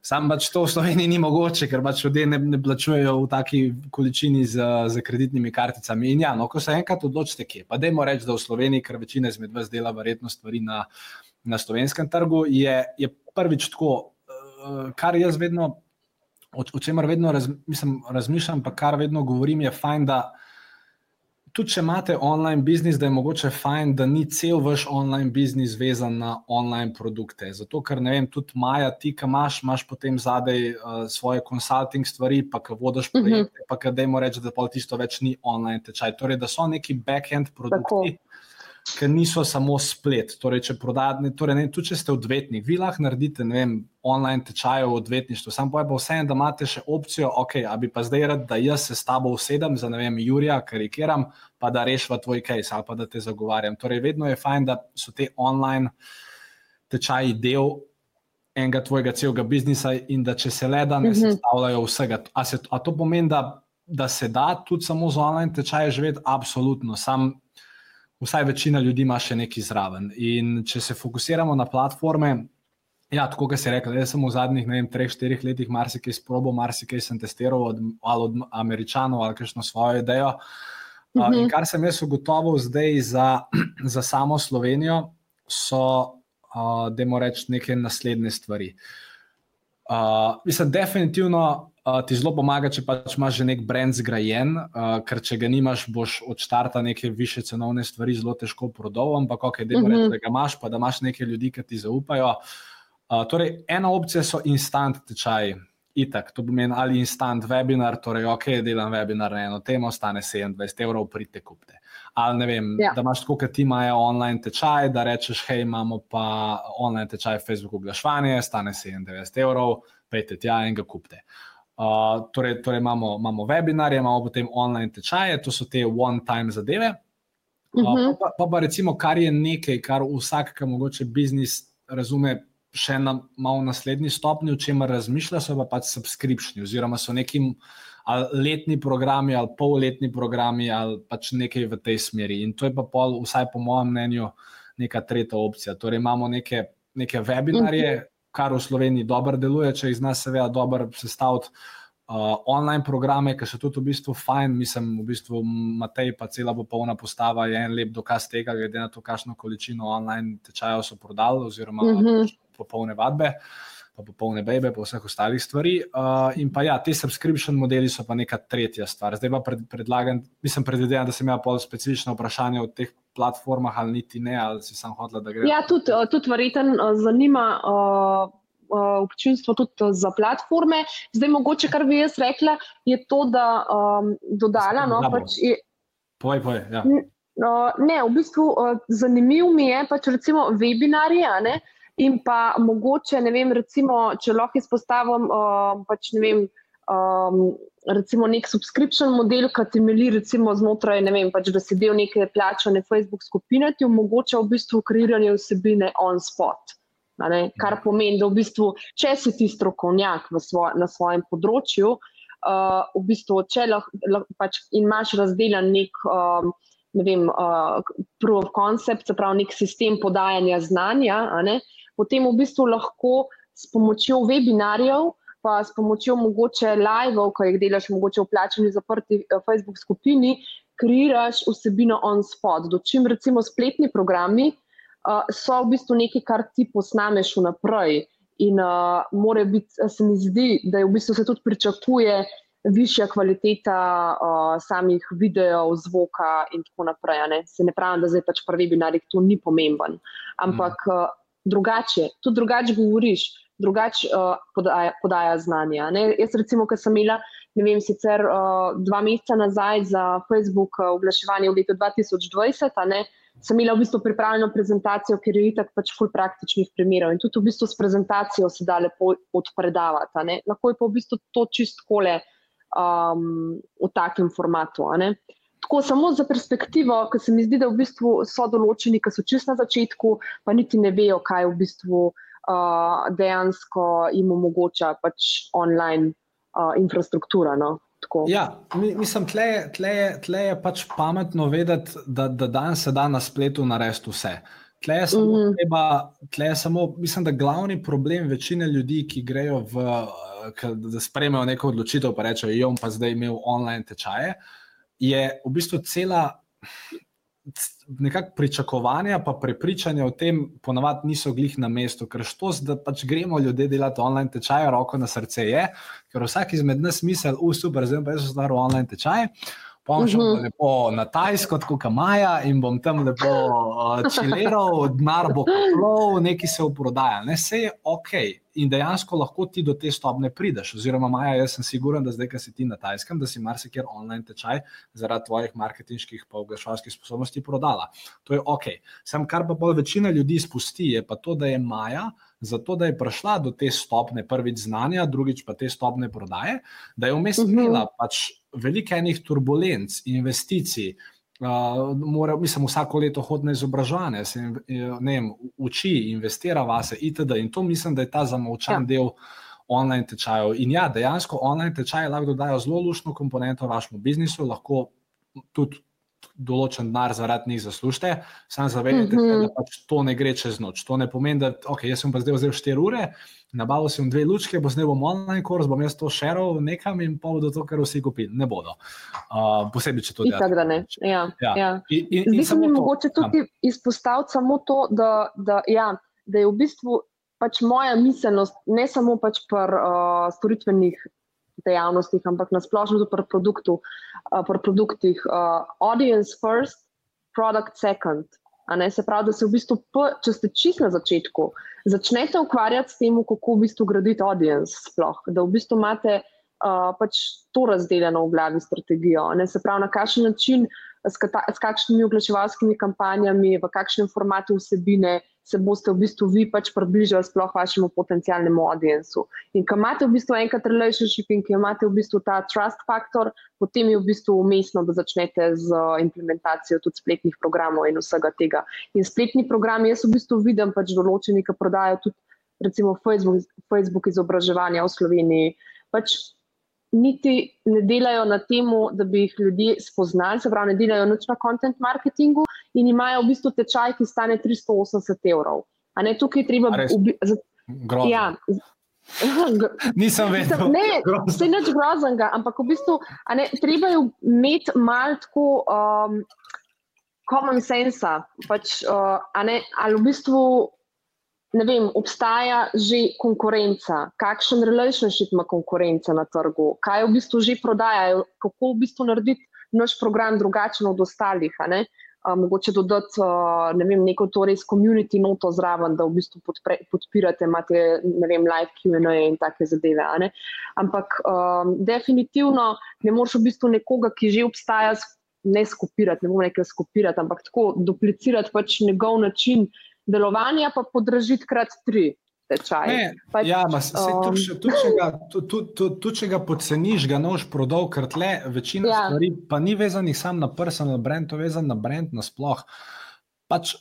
Sam pač to v Sloveniji ni mogoče, ker pač ljudje ne, ne plačujejo v taki količini z, z kreditnimi karticami. In ja, no, ko se enkrat odločite, kje, pa dajmo reči, da v Sloveniji, ker večina izmed vas dela verjetno stvari na, na slovenskem trgu, je, je prvič tako, uh, kar jaz vedno, o, o čemer vedno raz, mislim, razmišljam, pa kar vedno govorim, je fajn, da tudi če imate online biznis, da je mogoče fajn, da ni cel vaš online biznis vezan na online produkte. Zato, ker ne vem, tudi Maja, ti, ki imaš, imaš potem zadaj uh, svoje consulting stvari, pa ki vodiš mhm. projekte, uh -huh. pa ki dajmo reči, da pa tisto več ni online tečaj. Torej, da so neki back-end produkti. Tako ki niso samo splet. Torej, če prodajate, torej, ne, tudi če ste odvetnik, vi lahko naredite vem, online tečaje v odvetništvu, samo pa je pa vseeno, da imate še opcijo, ok, a bi pa zdaj rad, da jaz se s tabo usedem za ne vem, Jurija, karikiram, pa da rešiva tvoj case ali pa da te zagovarjam. Torej, vedno je fajn, da so te online tečaji del. Enega tvojega celega biznisa, in da če se le da, ne mhm. sestavljajo vsega. A, se, a to pomeni, da, da se da tudi samo z online tečajem živeti? Absolutno. Sam vsaj večina ljudi ima še nekaj zraven. In če se fokusiramo na platforme, ja, tako kot je rekel, jaz sem v zadnjih vem, treh, štirih letih marsikaj sprobil, marsikaj sem testiral od, ali od američanov ali kakšno svojo idejo. Uh, in mhm. kar sem jaz ugotovil zdaj za, za samo Slovenijo, so, uh, da moramo reči, neke naslednje stvari. Uh, mislim, definitivno uh, ti zelo pomaga, če pač imaš že nek brand zgrajen, uh, ker če ga nimaš, boš od začetka neke više cenovne stvari zelo težko prodal, ampak ok, da, uh -huh. reči, da ga imaš, pa da imaš nekaj ljudi, ki ti zaupajo. Uh, torej, ena opcija so instant tečaji. Itak, to pomeni ali instant webinar, torej, ok, delam webinar na eno temo, stane 27 evrov, pridite kupite. Ali ne vem, ja. da imaš tako, kot ti imajo online tečaj, da rečeš, hej, imamo pa online tečaj Facebook oglaševanje, stane 97 evrov, pejte tja in ga kupite. Uh, Uh, torej, torej imamo, imamo webinarje, imamo potem online tečaje, to so te one-time zadeve. Uh, uh -huh. pa, pa, pa recimo, kar je nekaj, kar vsak, ki mogoče biznis razume, še na malo naslednji stopni, o čemer razmišlja, so pa pač subskripcijski, oziroma so neki letni programi ali polletni programi ali pač nekaj v tej smeri. In to je pa pol, vsaj po mojem mnenju, neka tretja opcija. Torej, imamo neke, neke webinarje. Kar v Sloveniji dobro deluje, če iz nas seveda dobro sestaviti. Uh, online programe, ki so tudi v bistvu fajn, mislim, v bistvu Matej, pa cela popolna postava je en lep dokaz tega, glede na to, kakšno količino online tečajev so prodali, oziroma uh mhm. -huh. popolne vadbe, pa popolne bebe, pa vseh ostalih stvari. Uh, in pa ja, ti subscription modeli so pa neka tretja stvar. Zdaj pa pred, predlagam, mislim, predvidevam, da sem imel pol specifično vprašanje o teh platformah ali niti ne, ali si sam hotel, da gre. Ja, tudi, eh, tudi verjeten eh, zanima. Uh... Občinstvo tudi za platforme. Zdaj, mogoče, kar bi jaz rekla, je to, da um, dodala. No, pač je, poj, poj, ja. ne, v bistvu zanimiv mi je pač recimo webinarje. In pa mogoče, ne vem, recimo, če lahko izpostavim, uh, pač ne vem, um, recimo nek subscription model, ki temelji recimo znotraj, ne vem, pač, da si del neke plačane Facebook skupine, ti omogoča v bistvu kreiranje vsebine on spot. Kar pomeni, da v bistvu, če si ti strokovnjak svoj, na svojem področju, uh, v bistvu, če lah, lah, pač imaš razdeljen nek. Um, Ne vem, uh, proof of concept, se pravi, nek sistem podajanja znanja, potem v bistvu lahko s pomočjo webinarjev pa s pomočjo mogoče live-ov, ko jih delaš, mogoče v plačeni zaprti eh, Facebook skupini, kreiraš vsebino on spot. Dočim recimo spletni programi uh, so v bistvu nekaj, kar ti posnameš vnaprej. In uh, more biti, se mi zdi, da je v bistvu se tudi pričakuje višja kvaliteta uh, samih videov, zvoka in tako naprej. Ne? Se ne pravim, da zdaj pač pri webinarjih to ni pomemben, ampak mm. uh, drugače, tudi drugače govoriš drugače uh, podaja, podaja znanja. Ne? Jaz, recimo, ki sem imela, ne vem, sicer uh, dva meseca nazaj za Facebook uh, oglaševanje v letu 2020, ne, sem imela v bistvu pripravljeno prezentacijo, ker je itak pač ful praktičnih primerov in tudi v bistvu s prezentacijo se da lepo odpredavati. Ne? Lahko je pa v bistvu to čist kole um, v takem formatu. Tako samo za perspektivo, ker se mi zdi, da v bistvu so določeni, ki so čist na začetku, pa niti ne vejo, kaj v bistvu uh, dejansko jim omogoča pač online uh, infrastruktura. No? Ja, mislim, tle je, tle, je, tle je pač pametno vedeti, da, da danes se da na spletu narediti vse. Tle je, samo mm -hmm. treba, tle je samo, mislim, da glavni problem večine ljudi, ki grejo v, da sprejmejo neko odločitev, pa rečejo, jom pa zdaj imel online tečaje, je v bistvu cela nekako pričakovanja, pa prepričanja o tem, ponavadi niso glih na mestu, ker što, da pač gremo ljudje delati online tečaje, roko na srce je, ker vsak izmed nas misli, uf, super, zdaj pa sem stvar v online tečaje. Pa bom šel uh -huh. lepo na Tajsko, kot Maja, in bom tam lepo uh, čileral, denar bo plov, nekaj se v prodaji. Ne, vse je ok. In dejansko lahko ti do te stopne prideš. Oziroma, Maja, jaz sem siguren, da zdaj, ki si ti na Tajskem, da si marsikjer online tečaj zaradi tvojih marketinških in oglaševalskih sposobnosti prodala. To je ok. Sam, kar pa bolj večina ljudi spusti, je pa to, da je Maja. Zato, da je prišla do te stopne, prvič znanja, drugič pa te stopne prodaje, da je vmes mhm. imela pač veliko enih turbulenc, investicij, uh, mora, mislim, vsako leto hodi na izobraževanje, se ne vem, uči, investira vase, itd. In to mislim, da je ta zamovčan ja. del. Online tečajev. In ja, dejansko online tečaje lahko dodajo zelo lušno komponento vašemu biznisu, lahko tudi določen denar zaradi njih zaslužite, samo zavedajte mm -hmm. da pač to ne gre čez noč. To ne pomeni, da okay, jaz sem pa zdaj vzel 4 ure, nabavil sem dve lučke, bo zdaj bom online kurs, bom jaz to šeral nekam in pa bodo to, kar vsi kupili. Ne bodo. Uh, posebej, če to delajo. Tako da ne. Ja, ja. ja. In, in, Zdi se mi mogoče tudi ja. izpostaviti samo to, da, da, ja, da je v bistvu. Pač moja miselnost, ne samo pač pri uh, storitvenih dejavnostih, ampak na splošno pri produktu, uh, pri produktih. Uh, audience first, product second. Se pravi, da se v bistvu, če ste čist na začetku, začnete ukvarjati s tem, kako v bistvu graditi audience, sploh, da v bistvu imate uh, pač to razdeljeno v glavi strategijo. Ne? Se pravi, na kakšen način, s, kata, s kakšnimi oglaševalskimi kampanjami, v kakšnem formatu vsebine, se boste v bistvu vi pač približali sploh vašemu potencijalnemu audiencu. In ko imate v bistvu enkrat relationship in ko imate v bistvu ta trust factor, potem je v bistvu umestno, da začnete z implementacijo tudi spletnih programov in vsega tega. In spletni program, jaz v bistvu vidim pač določeni, ki prodajo tudi recimo Facebook, Facebook izobraževanja v Sloveniji. Pač niti ne delajo na tem, da bi jih ljudje spoznali, se pravi, ne delajo nič na content marketingu in imajo v bistvu tečaj, ki stane 380 evrov. A ne tukaj treba biti. Ja. Nisem vedel. Ne, vse je nič groznega, ampak v bistvu ne, treba je imeti malo tako um, common sense. Pač, uh, ali v bistvu ne vem, obstaja že konkurenca, kakšen relationship ima konkurenca na trgu, kaj v bistvu že prodajajo, kako v bistvu narediti naš program drugačen od ostalih. Uh, mogoče dodati uh, ne vem, neko to res community noto zraven, da v bistvu podpre, podpirate, imate ne vem, live QA in take zadeve. Ampak um, definitivno ne moreš v bistvu nekoga, ki že obstaja, ne skupirati, ne bom rekel skupirati, ampak tako duplicirati pač njegov način delovanja pa podražiti krat tri. Ne, pač, ja, se, um, tudi če ga poceniš, ga nož prodal, ker tle večina ja. stvari pa ni vezanih samo na personal brand, to je vezan na brand nasploh. Pač,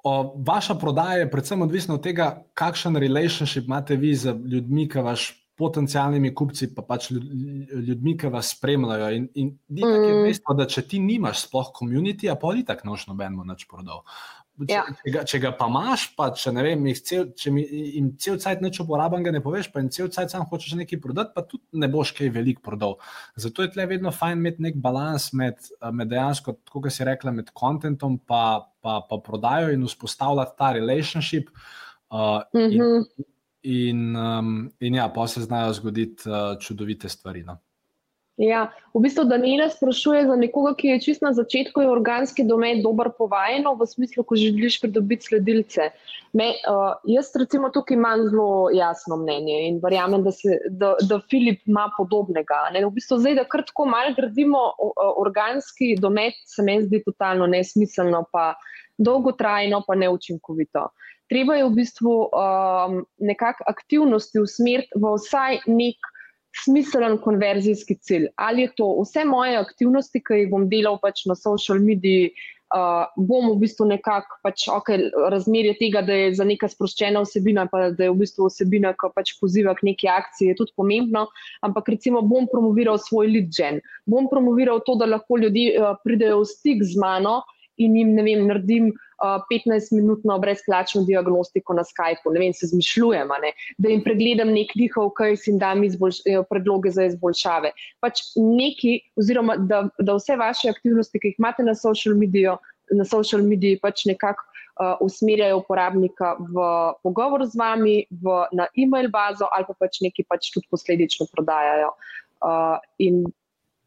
o, vaša prodaja je predvsem odvisna od tega, kakšen relationship imate vi z ljudmi, ki vaš potencijalnimi kupci, pa pač ljudmi, ki vas spremljajo. In, in mm. je dejstvo, da če ti nimaš sploh komunity, pa ti tako noč nobenemu več prodal. Če, ja. če, ga, če ga pa imaš, pa če, vem, cel, če mi, jim cel cel cel uporaben, ga ne poveš, pa jim cel cel cel hočeš nekaj prodati, pa tudi ne boš kaj velik prodal. Zato je tle vedno fajn imeti nek balans med, med dejansko, kot si rekla, med kontentom pa, pa, pa prodajo in vzpostavljati ta relationship. Uh, mm -hmm. in, mhm. In, um, in ja, pa se znajo zgoditi uh, čudovite stvari. No. Ja, v bistvu Daniela sprašuje za nekoga, ki je čist na začetku, je organski domet dober povajeno, v smislu, ko želiš pridobiti sledilce. Me, uh, jaz recimo tukaj imam zelo jasno mnenje in verjamem, da, se, da, da Filip ima podobnega. Ne? V bistvu zdaj, da kar tako malo gradimo uh, organski domet, se mi zdi totalno nesmiselno, pa dolgotrajno, pa neučinkovito. Uh, treba je v bistvu um, nekako aktivnosti usmeriti v vsaj nek smiselen konverzijski cilj. Ali je to vse moje aktivnosti, ki jih bom delal pač na social mediji, uh, bom v bistvu nekako pač, okay, razmerje tega, da je za neka sproščena vsebina, pa da je v bistvu vsebina, ki pač poziva k neki akciji, je tudi pomembno. Ampak recimo bom promoviral svoj lead gen, bom promoviral to, da lahko ljudje uh, pridejo v stik z mano in jim vem, naredim. 15-minutno brezplačno diagnostiko na Skypu, ne vem, se zmišljujem, ne? da jim pregledam nek njihov kajs in dam eh, predloge za izboljšave. Pač neki, oziroma da, da vse vaše aktivnosti, ki jih imate na social mediju, na social mediji, pač nekako uh, usmerjajo uporabnika v pogovor z vami, v, na e-mail bazo ali pa pač neki pač tudi posledično prodajajo. Uh, in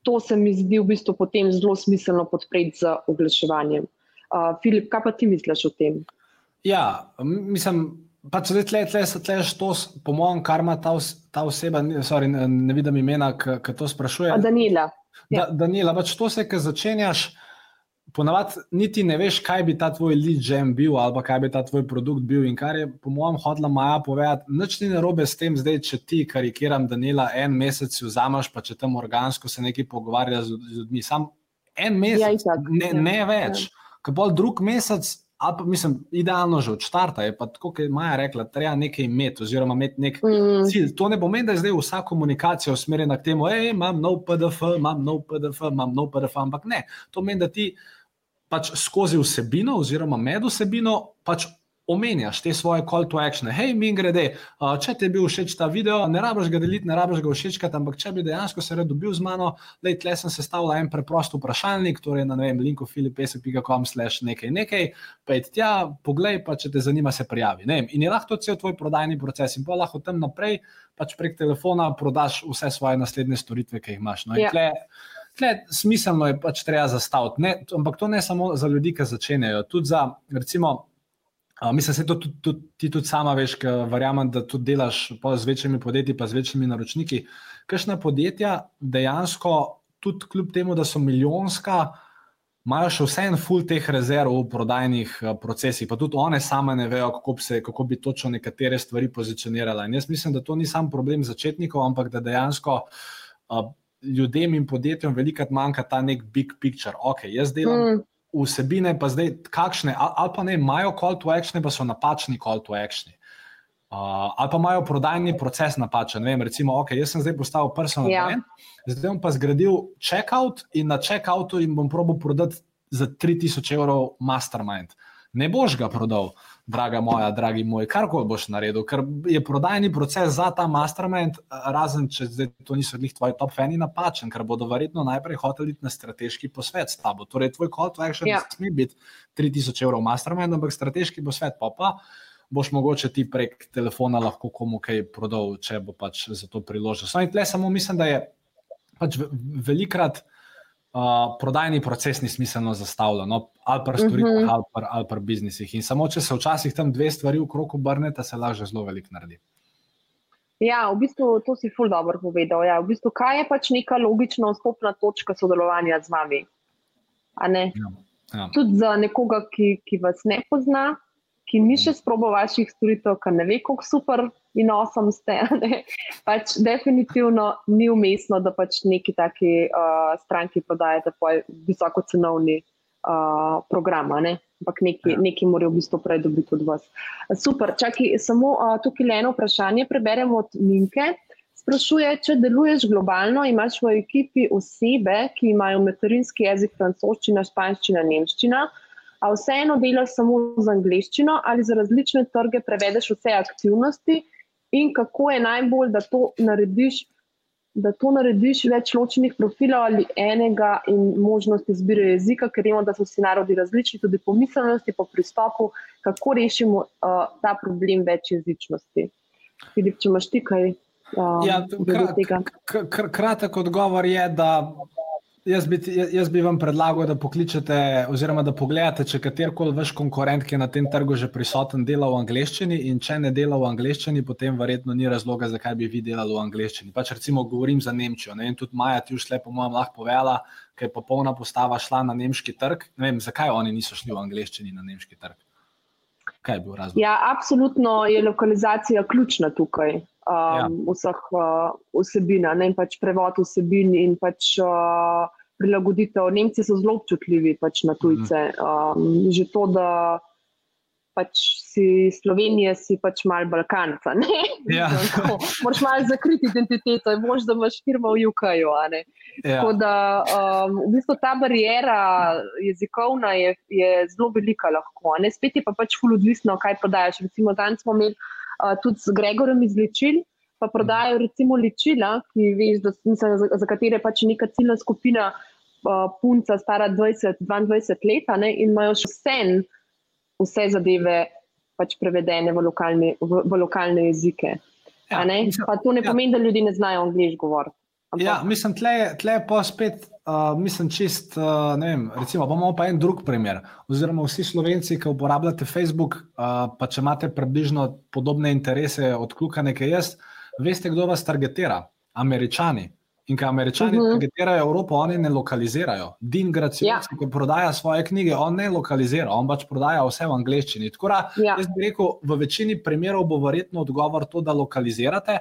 to se mi zdi v bistvu potem zelo smiselno podpreti z oglaševanjem. Uh, Filip, kaj pa ti misliš o tem? Ja, mislim, da če rečeš to, po mojem, kar ima ta, ta oseba, sorry, ne, ne vidim imena, ki to sprašuje. A Danila. Ja. Da, Danila, pač to se, ki začenjaš. Ponavadi niti ne veš, kaj bi ta tvoj lead gen bil, ali kaj bi ta tvoj produkt bil. In kar je, po mojem, hodila Maja povedati, nič ni narobe s tem, zdaj, če ti karikiram, da nela en mesec vzameš, pa če tam organsko se nekaj pogovarja z ljudmi. Sam en mesec, ja, ne, ne ja. več. Ja ki bolj drug mesec, ali pa mislim, idealno že od začetka, je pa tako, kot je Maja rekla, treba nekaj imeti, oziroma imeti nek mm. cilj. To ne pomeni, da je zdaj vsa komunikacija usmerjena k temu, da imam nov PDF, imam nov PDF, imam nov PDF, ampak ne. To pomeni, da ti pač skozi vsebino, oziroma med vsebino, pač omenjaš te svoje call to action. Hej, mi grede, če ti je bil všeč ta video, ne rabiš ga deliti, ne rabiš ga všečkati, ampak če bi dejansko se rad dobil z mano, da je tle sem sestavila en preprost vprašalnik, torej na linku filipesek.com slash nekaj nekaj, pejt tja, poglej pa, če te zanima, se prijavi. In je lahko cel tvoj prodajni proces in pa lahko tam naprej pač prek telefona prodaš vse svoje naslednje storitve, ki jih imaš. No, ja. Tle, smiselno je pač treba zastaviti, ne, ampak to ne samo za ljudi, ki začenjajo, tudi za, recimo, Uh, mislim, da to tudi, tudi, ti tudi sama veš, ker verjamem, da tudi delaš z večjimi podjetji, pa z večjimi naročniki. Kakšna podjetja dejansko, tudi kljub temu, da so milijonska, imajo še vse en full teh rezerv v prodajnih procesih, pa tudi one same ne vejo, kako bi, se, kako bi točno nekatere stvari pozicionirale. In jaz mislim, da to ni samo problem začetnikov, ampak da dejansko. Ljudem in podjetjem velikokrat manjka ta nek big picture. Ok, jaz delam mm vsebine, pa zdaj kakšne, ali pa ne, imajo call to action, pa so napačni call to action. Uh, ali pa imajo prodajni proces napačen. Vem, recimo, ok, jaz sem zdaj postavil personal ja. brand, zdaj bom pa zgradil checkout in na checkoutu jim bom probil prodati za 3000 evrov mastermind. Ne boš ga prodal draga moja, dragi moj, kar koli boš naredil, ker je prodajni proces za ta mastermind, razen če zdaj to niso njih tvoji top fani, napačen, ker bodo verjetno najprej hoteli na strateški posvet s tabo. Torej, tvoj call to action ja. ne sme biti 3000 evrov mastermind, ampak strateški posvet pa pa. Boš mogoče ti prek telefona lahko komu kaj prodal, če bo pač za to priložil. Samo mislim, da je pač velikrat uh, prodajni proces ni smiselno zastavljen, no, ali pa storitvah, uh -huh. ali, ali pa biznisih. In samo če se včasih tam dve stvari v krogu obrnete, se lahko zelo veliko naredi. Ja, v bistvu to si ful dobro povedal. Ja. V bistvu, kaj je pač neka logična vstopna točka sodelovanja z vami? Ja, ja. Tudi za nekoga, ki, ki vas ne pozna, ki ni še sprobo vaših storitev, ki ne ve, kako super in osam ste. Pač definitivno ni umestno, da pač neki taki uh, stranki prodajate visoko cenovni uh, program. Ampak neki, ja. neki morajo v bistvu predobiti od vas. Super, čakaj, samo uh, tukaj le eno vprašanje. Preberemo od Minke. Sprašuje, če deluješ globalno, imaš v ekipi osebe, ki imajo materinski jezik francoščina, španščina, nemščina, a vseeno delaš samo z angliščino ali za različne trge prevedeš vse aktivnosti in kako je najbolj, da to narediš, da to narediš več ločenih profilov ali enega in možnosti izbire jezika, ker vemo, da so vsi narodi različni, tudi po miselnosti, po pristopu, kako rešimo uh, ta problem večjezičnosti. Filip, če imaš ti kaj? Um, ja, kratek odgovor je, da Jaz bi, jaz bi vam predlagal, da pokličete, oziroma da pogledate, če katerkoli vaš konkurent, ki je na tem trgu že prisoten, dela v angleščini. In če ne dela v angleščini, potem verjetno ni razloga, zakaj bi vi delali v angleščini. Pač recimo, govorim za Nemčijo. Ne? In tudi Maja, ti už le, po mojem, lahko povela, ker je popolna postava šla na nemški trg. Ne vem, zakaj oni niso šli v angleščini na nemški trg. Kaj je bil razlog? Ja, absolutno je lokalizacija ključna tukaj. Um, ja. Vseh uh, vsebin, ne pač prevod vsebin in pač. Uh, prilagoditev. Nemci so zelo občutljivi pač na tujce. Um, že to, da pač si Slovenija, si pač malo Balkanca. Ja. Moraš malo zakriti identiteto, je mož, da imaš firmo v UK-ju. Ja. Tako da um, v bistvu ta barijera jezikovna je, je zelo velika lahko. Ne? Spet je pa pač fuludvisno, kaj prodajaš. Recimo, danes smo imeli uh, tudi z Gregorjem izlečili pa prodajajo recimo ličila, ki veš, da, mislim, za, za katere pač neka ciljna skupina uh, punca stara 20-22 let ne, in imajo še vse, vse zadeve pač prevedene v lokalne, v, v lokalne jezike. Ja, mislim, pa to ne ja. pomeni, da ljudje ne znajo angliško govoriti. Ja, mislim, tle, tle pa spet, uh, mislim, čist, uh, ne vem, recimo, bomo pa en drug primer. Oziroma, vsi slovenci, ki uporabljate Facebook, uh, pa če imate približno podobne interese od kluka nekaj jaz, veste, kdo vas targetira? Američani. In kaj američani uh mhm. -huh. targetirajo Evropo, oni ne lokalizirajo. Din Gracijo, ja. ki prodaja svoje knjige, on ne lokalizira, on pač prodaja vse v angleščini. Tako da, ja. jaz bi rekel, v večini primerov bo verjetno odgovor to, da lokalizirate.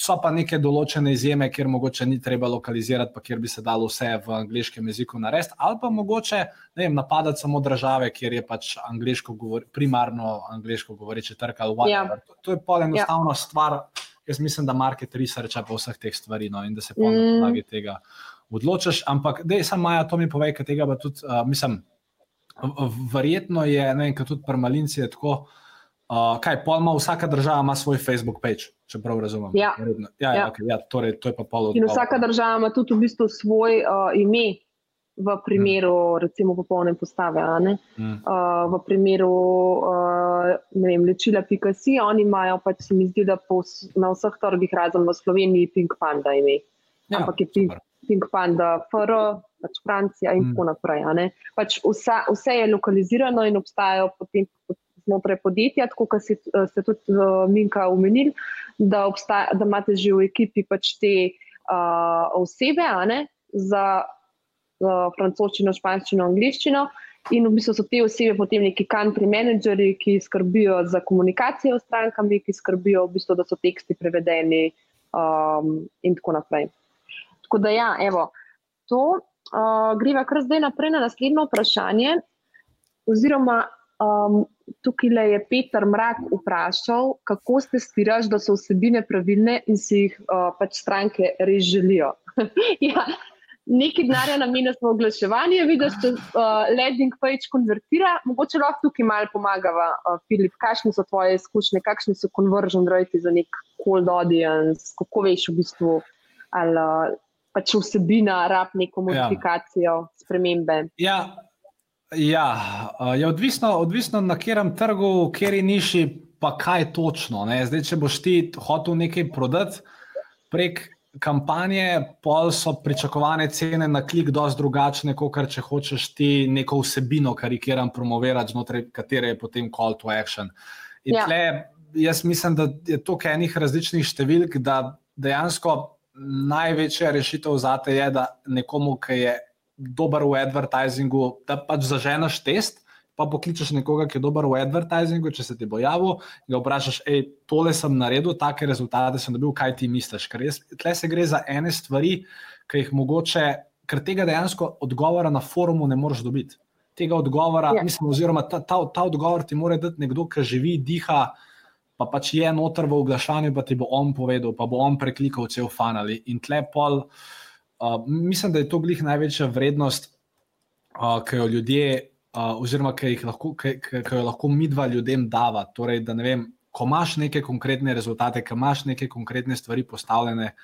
So pa neke določene izjeme, kjer mogoče ni treba lokalizirati, pa kjer bi se dalo vse v angliškem jeziku narediti, ali pa mogoče vem, napadati samo države, kjer je pač angliško govor, primarno angliško govoreče trg ali vse. Ja. To, to je pa enostavno ja. stvar jaz mislim, da market researcha po vseh teh stvarih no, in da se po mm. podlagi tega odločiš. Ampak, da je samo Maja, to mi povej, kaj tega pa tudi, uh, mislim, verjetno je, ne vem, kaj tudi prmalinci je tako. Uh, kaj, pol ima vsaka država ima svoj Facebook page, če prav razumem. Ja, ja, ja, ja. Okay, ja torej, to je pa pol. In vsaka država ima tudi v bistvu svoj uh, ime, v primeru, mm. recimo, popolne postave. Mm. Uh, v primeru, uh, vem, lečila Picasso, oni imajo pač, se mi zdi, da pos, na vseh trgih, razen v Sloveniji, Pink Panda ime. Ja, Ampak je Pink, Pink Panda, FR, pač Francija in mm. tako naprej. Pač vsa, vse je lokalizirano in obstajajo potem. Znotraj podjetja, tako kot ste tudi uh, Minka omenili, da, da imate že v ekipi pač te uh, osebe ne, za francoščino, španščino, angliščino. In v bistvu so te osebe potem neki country manageri, ki skrbijo za komunikacijo s strankami, ki skrbijo, v bistvu, da so teksti prevedeni, um, in tako naprej. Tako da, ja, evo, to uh, greva kar zdaj naprej na naslednjo vprašanje. Oziroma, um, tukaj je Peter Mrak vprašal, kako ste stiraš, da so vsebine pravilne in si jih uh, pač stranke res želijo. ja, nekaj denarja namenja smo oglaševanje, vidiš, če uh, landing page konvertira. Mogoče lahko tukaj malo pomagava, uh, Filip, kakšne so tvoje izkušnje, kakšni so conversion rate za nek cold audience, kako veš v bistvu, ali uh, pač vsebina rab neko ja. modifikacijo, ja. spremembe. Ja. Ja, je odvisno, odvisno na katerem trgu, v kateri niši, pa kaj točno. Zdaj, če boš ti hotel nekaj prodati prek kampanje, pol so pričakovane cene na klik, dosti drugačne, kot če hočeš ti neko vsebino karikiran promovirati, znotraj katere je potem call to action. In ja. tle, jaz mislim, da je to enih različnih številk, da dejansko največja rešitev za te je, da nekomu, ki je dober v advertisingu, da pač zaženeš test. Pa pokličeš nekoga, ki je dober v advertizingu, če se ti bo javil, in ga vprašaš, hej, tole sem naredil, take rezultate sem dobil, kaj ti misliš. Ker jaz, tle se gre za ene stvari, ki jih mogoče, ker tega dejansko odgovora na forumu ne moreš dobiti. Tega odgovora, ja. mislim, oziroma ta, ta, ta odgovor ti mora dati nekdo, ki živi, diha, pa pač je noter v oglašanju, pa ti bo on povedal, pa bo on preklikal cel fanal. In tle pol, uh, mislim, da je to glih največja vrednost, uh, ki jo ljudje, uh, oziroma ki, lahko, ki, ki, ki jo lahko mi dva ljudem dava. Torej, da ne vem, ko imaš neke konkretne rezultate, ko imaš neke konkretne stvari postavljene.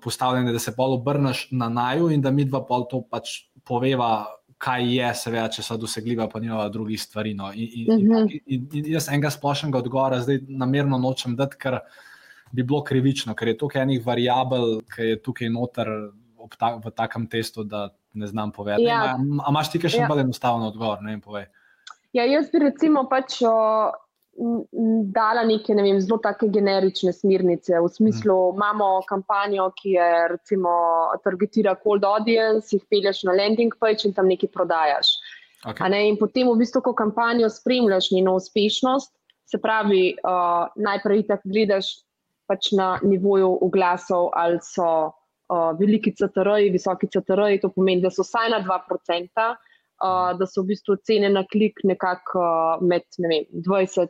Postavljene, da se pol obrneš na naju, in da mi dva pol to pač poveva, kaj je, seveda, če so dosegljiva, pa nima drugih stvari. No. In, in, uh -huh. in, in, jaz enega splošnega odgovora zdaj namerno nočem dati, ker bi bilo krivično, ker je tukaj enih variabel, ki je tukaj noter ta, v takem testu, da ne znam povedati. Ja. Ampak imaš ti še ja. bolj enostaven odgovor? Ne, ja, jaz bi recimo pač. O dala neke ne vem, zelo tako generične smernice. V smislu, mm. imamo kampanjo, ki je recimo targetira cold audience, jih pelješ na landing page in tam nekaj prodajaš. Okay. Ne? In potem, v bistvu, ko kampanjo spremljaš njeno uspešnost, se pravi, uh, najprej tako gledaš pač na nivoju oglasov, ali so uh, veliki CTR-ji, visoki CTR-ji, to pomeni, da so vsaj na 2% uh, da so v bistvu cene na klik nekako uh, med vem, 20,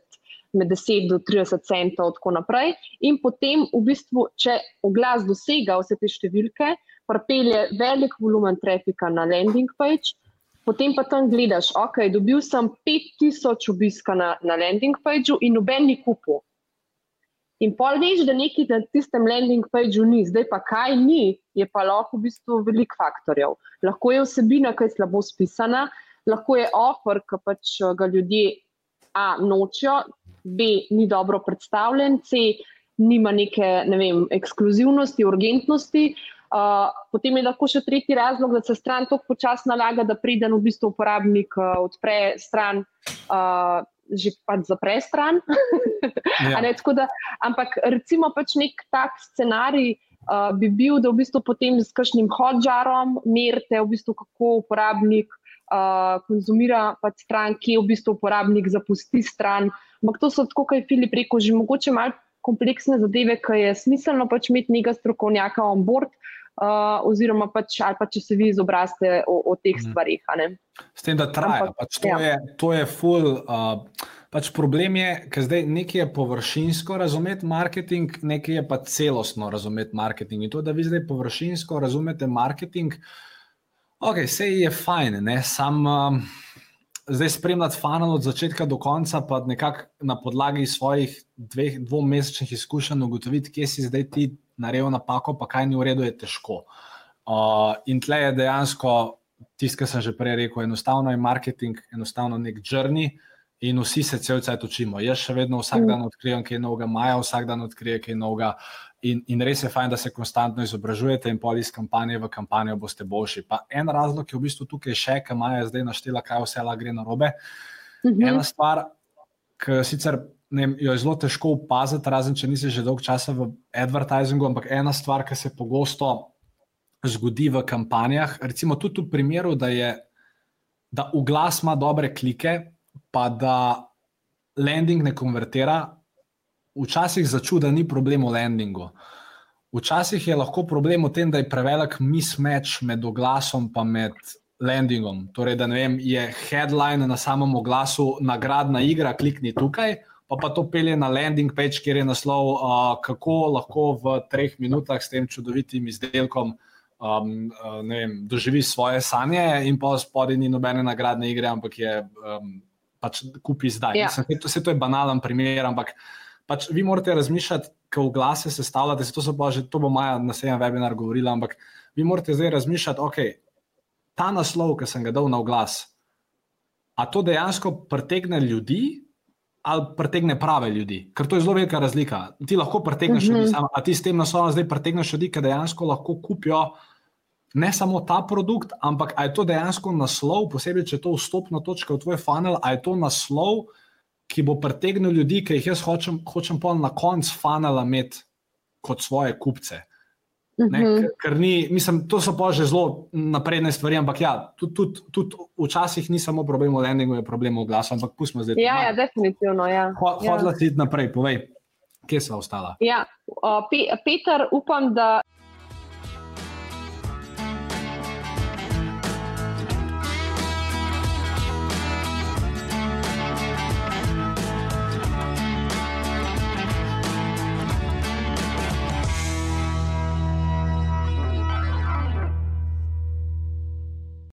med 10 do 30 centov, tako naprej. In potem, v bistvu, če oglas dosega vse te številke, pripelje velik volumen trafika na landing page. Potem pa tam gledaš, ok, dobil sem 5000 obiska na, na landing pageu in noben ni kupil. In pol veš, da nekaj na tistem landing pageu ni, zdaj pa kaj ni, je pa lahko v bistvu velik faktorjev. Lahko je vsebina, ki je slabo spisana, lahko je offer, ki pač eh, ga ljudje A nočijo, B ni dobro predstavljen, C nima neke ne vem, ekskluzivnosti, urgentnosti. Uh, potem je lahko še tretji razlog, da se stran tako počasno nalaga, da pride v bistvu uporabnik, uh, odpre stran. Uh, že pač zapre stran. ja. ne, da, ampak recimo pač nek tak scenarij uh, bi bil, da v bistvu potem s kakšnim hodžarom merite, v bistvu, kako uporabnik uh, konzumira pač stran, kje v bistvu uporabnik zapusti stran. Ampak to so tako, kot je Filip rekel, že mogoče malo kompleksne zadeve, ki je smiselno pač imeti nekaj strokovnjaka on board. Uh, oziroma, pač, ali pa če se vi izobrazite o, o teh mhm. stvarih. S tem, da traja. Pač to, ja. je, to je full. Uh, pač problem je, ker zdaj nekaj je površinsko razumeti marketing, nekaj je pa celostno razumeti marketing. In to, da vi zdaj površinsko razumete marketing, ok, vse je fajn, ne? sam. Uh, Zdaj spremljati funnel od začetka do konca, pa nekako na podlagi svojih dveh, dvomesečnih izkušenj ugotoviti, kje si zdaj ti naredil napako, pa kaj ni v redu, je težko. Uh, in tle je dejansko tisto, kar sem že prej rekel, enostavno je marketing, enostavno nek črni. In vsi se cel cel cel učimo. Jaz še vedno vsak mm. dan odkrijem kaj novega, Maja vsak dan odkrije kaj novega. In, in res je fajn, da se konstantno izobražujete in pol iz kampanje v kampanjo boste boljši. Pa en razlog je v bistvu tukaj še, ker Maja zdaj naštela, kaj vse la gre na robe. Mm -hmm. Ena stvar, ki sicer vem, jo je zelo težko opaziti, razen če nisi že dolgo časa v advertizingu, ampak ena stvar, ki se pogosto zgodi v kampanjah, recimo tudi v primeru, da je. Da v glas ima dobre klike, pa da landing ne konvertira, včasih začuda ni problem v landingu. Včasih je lahko problem v tem, da je prevelik mismatch med oglasom in landingom. Torej, da vem, je headline na samem oglasu, nagradna igra, klikni tukaj, pa pa to pelje na landing page, kjer je naslov, uh, kako lahko v treh minutah s tem čudovitim izdelkom um, uh, vem, doživi svoje sanje, in pa spodaj ni nobene nagradne igre, ampak je um, pač kupi zdaj. Ja. Mislim, to, to je banalen primer, ampak pač vi morate razmišljati, ko v glase sestavljate, to, že, to bo Maja na sejem webinar govorila, ampak vi morate zdaj razmišljati, ok, ta naslov, ki sem ga dal na glas, a to dejansko pritegne ljudi. Ali pritegne prave ljudi, ker to je zelo velika razlika. Ti lahko pritegneš ljudi, mhm. a ti s tem naslovom zdaj pritegneš ljudi, ki dejansko lahko kupijo ne samo ta produkt, ampak je to dejansko naslov, posebej če je to vstopna točka v tvoj funnel, ali je to naslov, ki bo pritegnil ljudi, ki jih jaz hočem, hočem pa na koncu funnela imeti kot svoje kupce. Ne, ker, ker ni, mislim, to so pa že zelo napredne stvari, ampak ja, tudi, tudi, tudi včasih ni samo problem v enem, je problem v glasu, ampak pustimo zdaj. Ja, ja, definitivno. Ja. Hodla ja. si naprej, povej, kje smo ostala. Ja, uh, Pe Peter, upam, da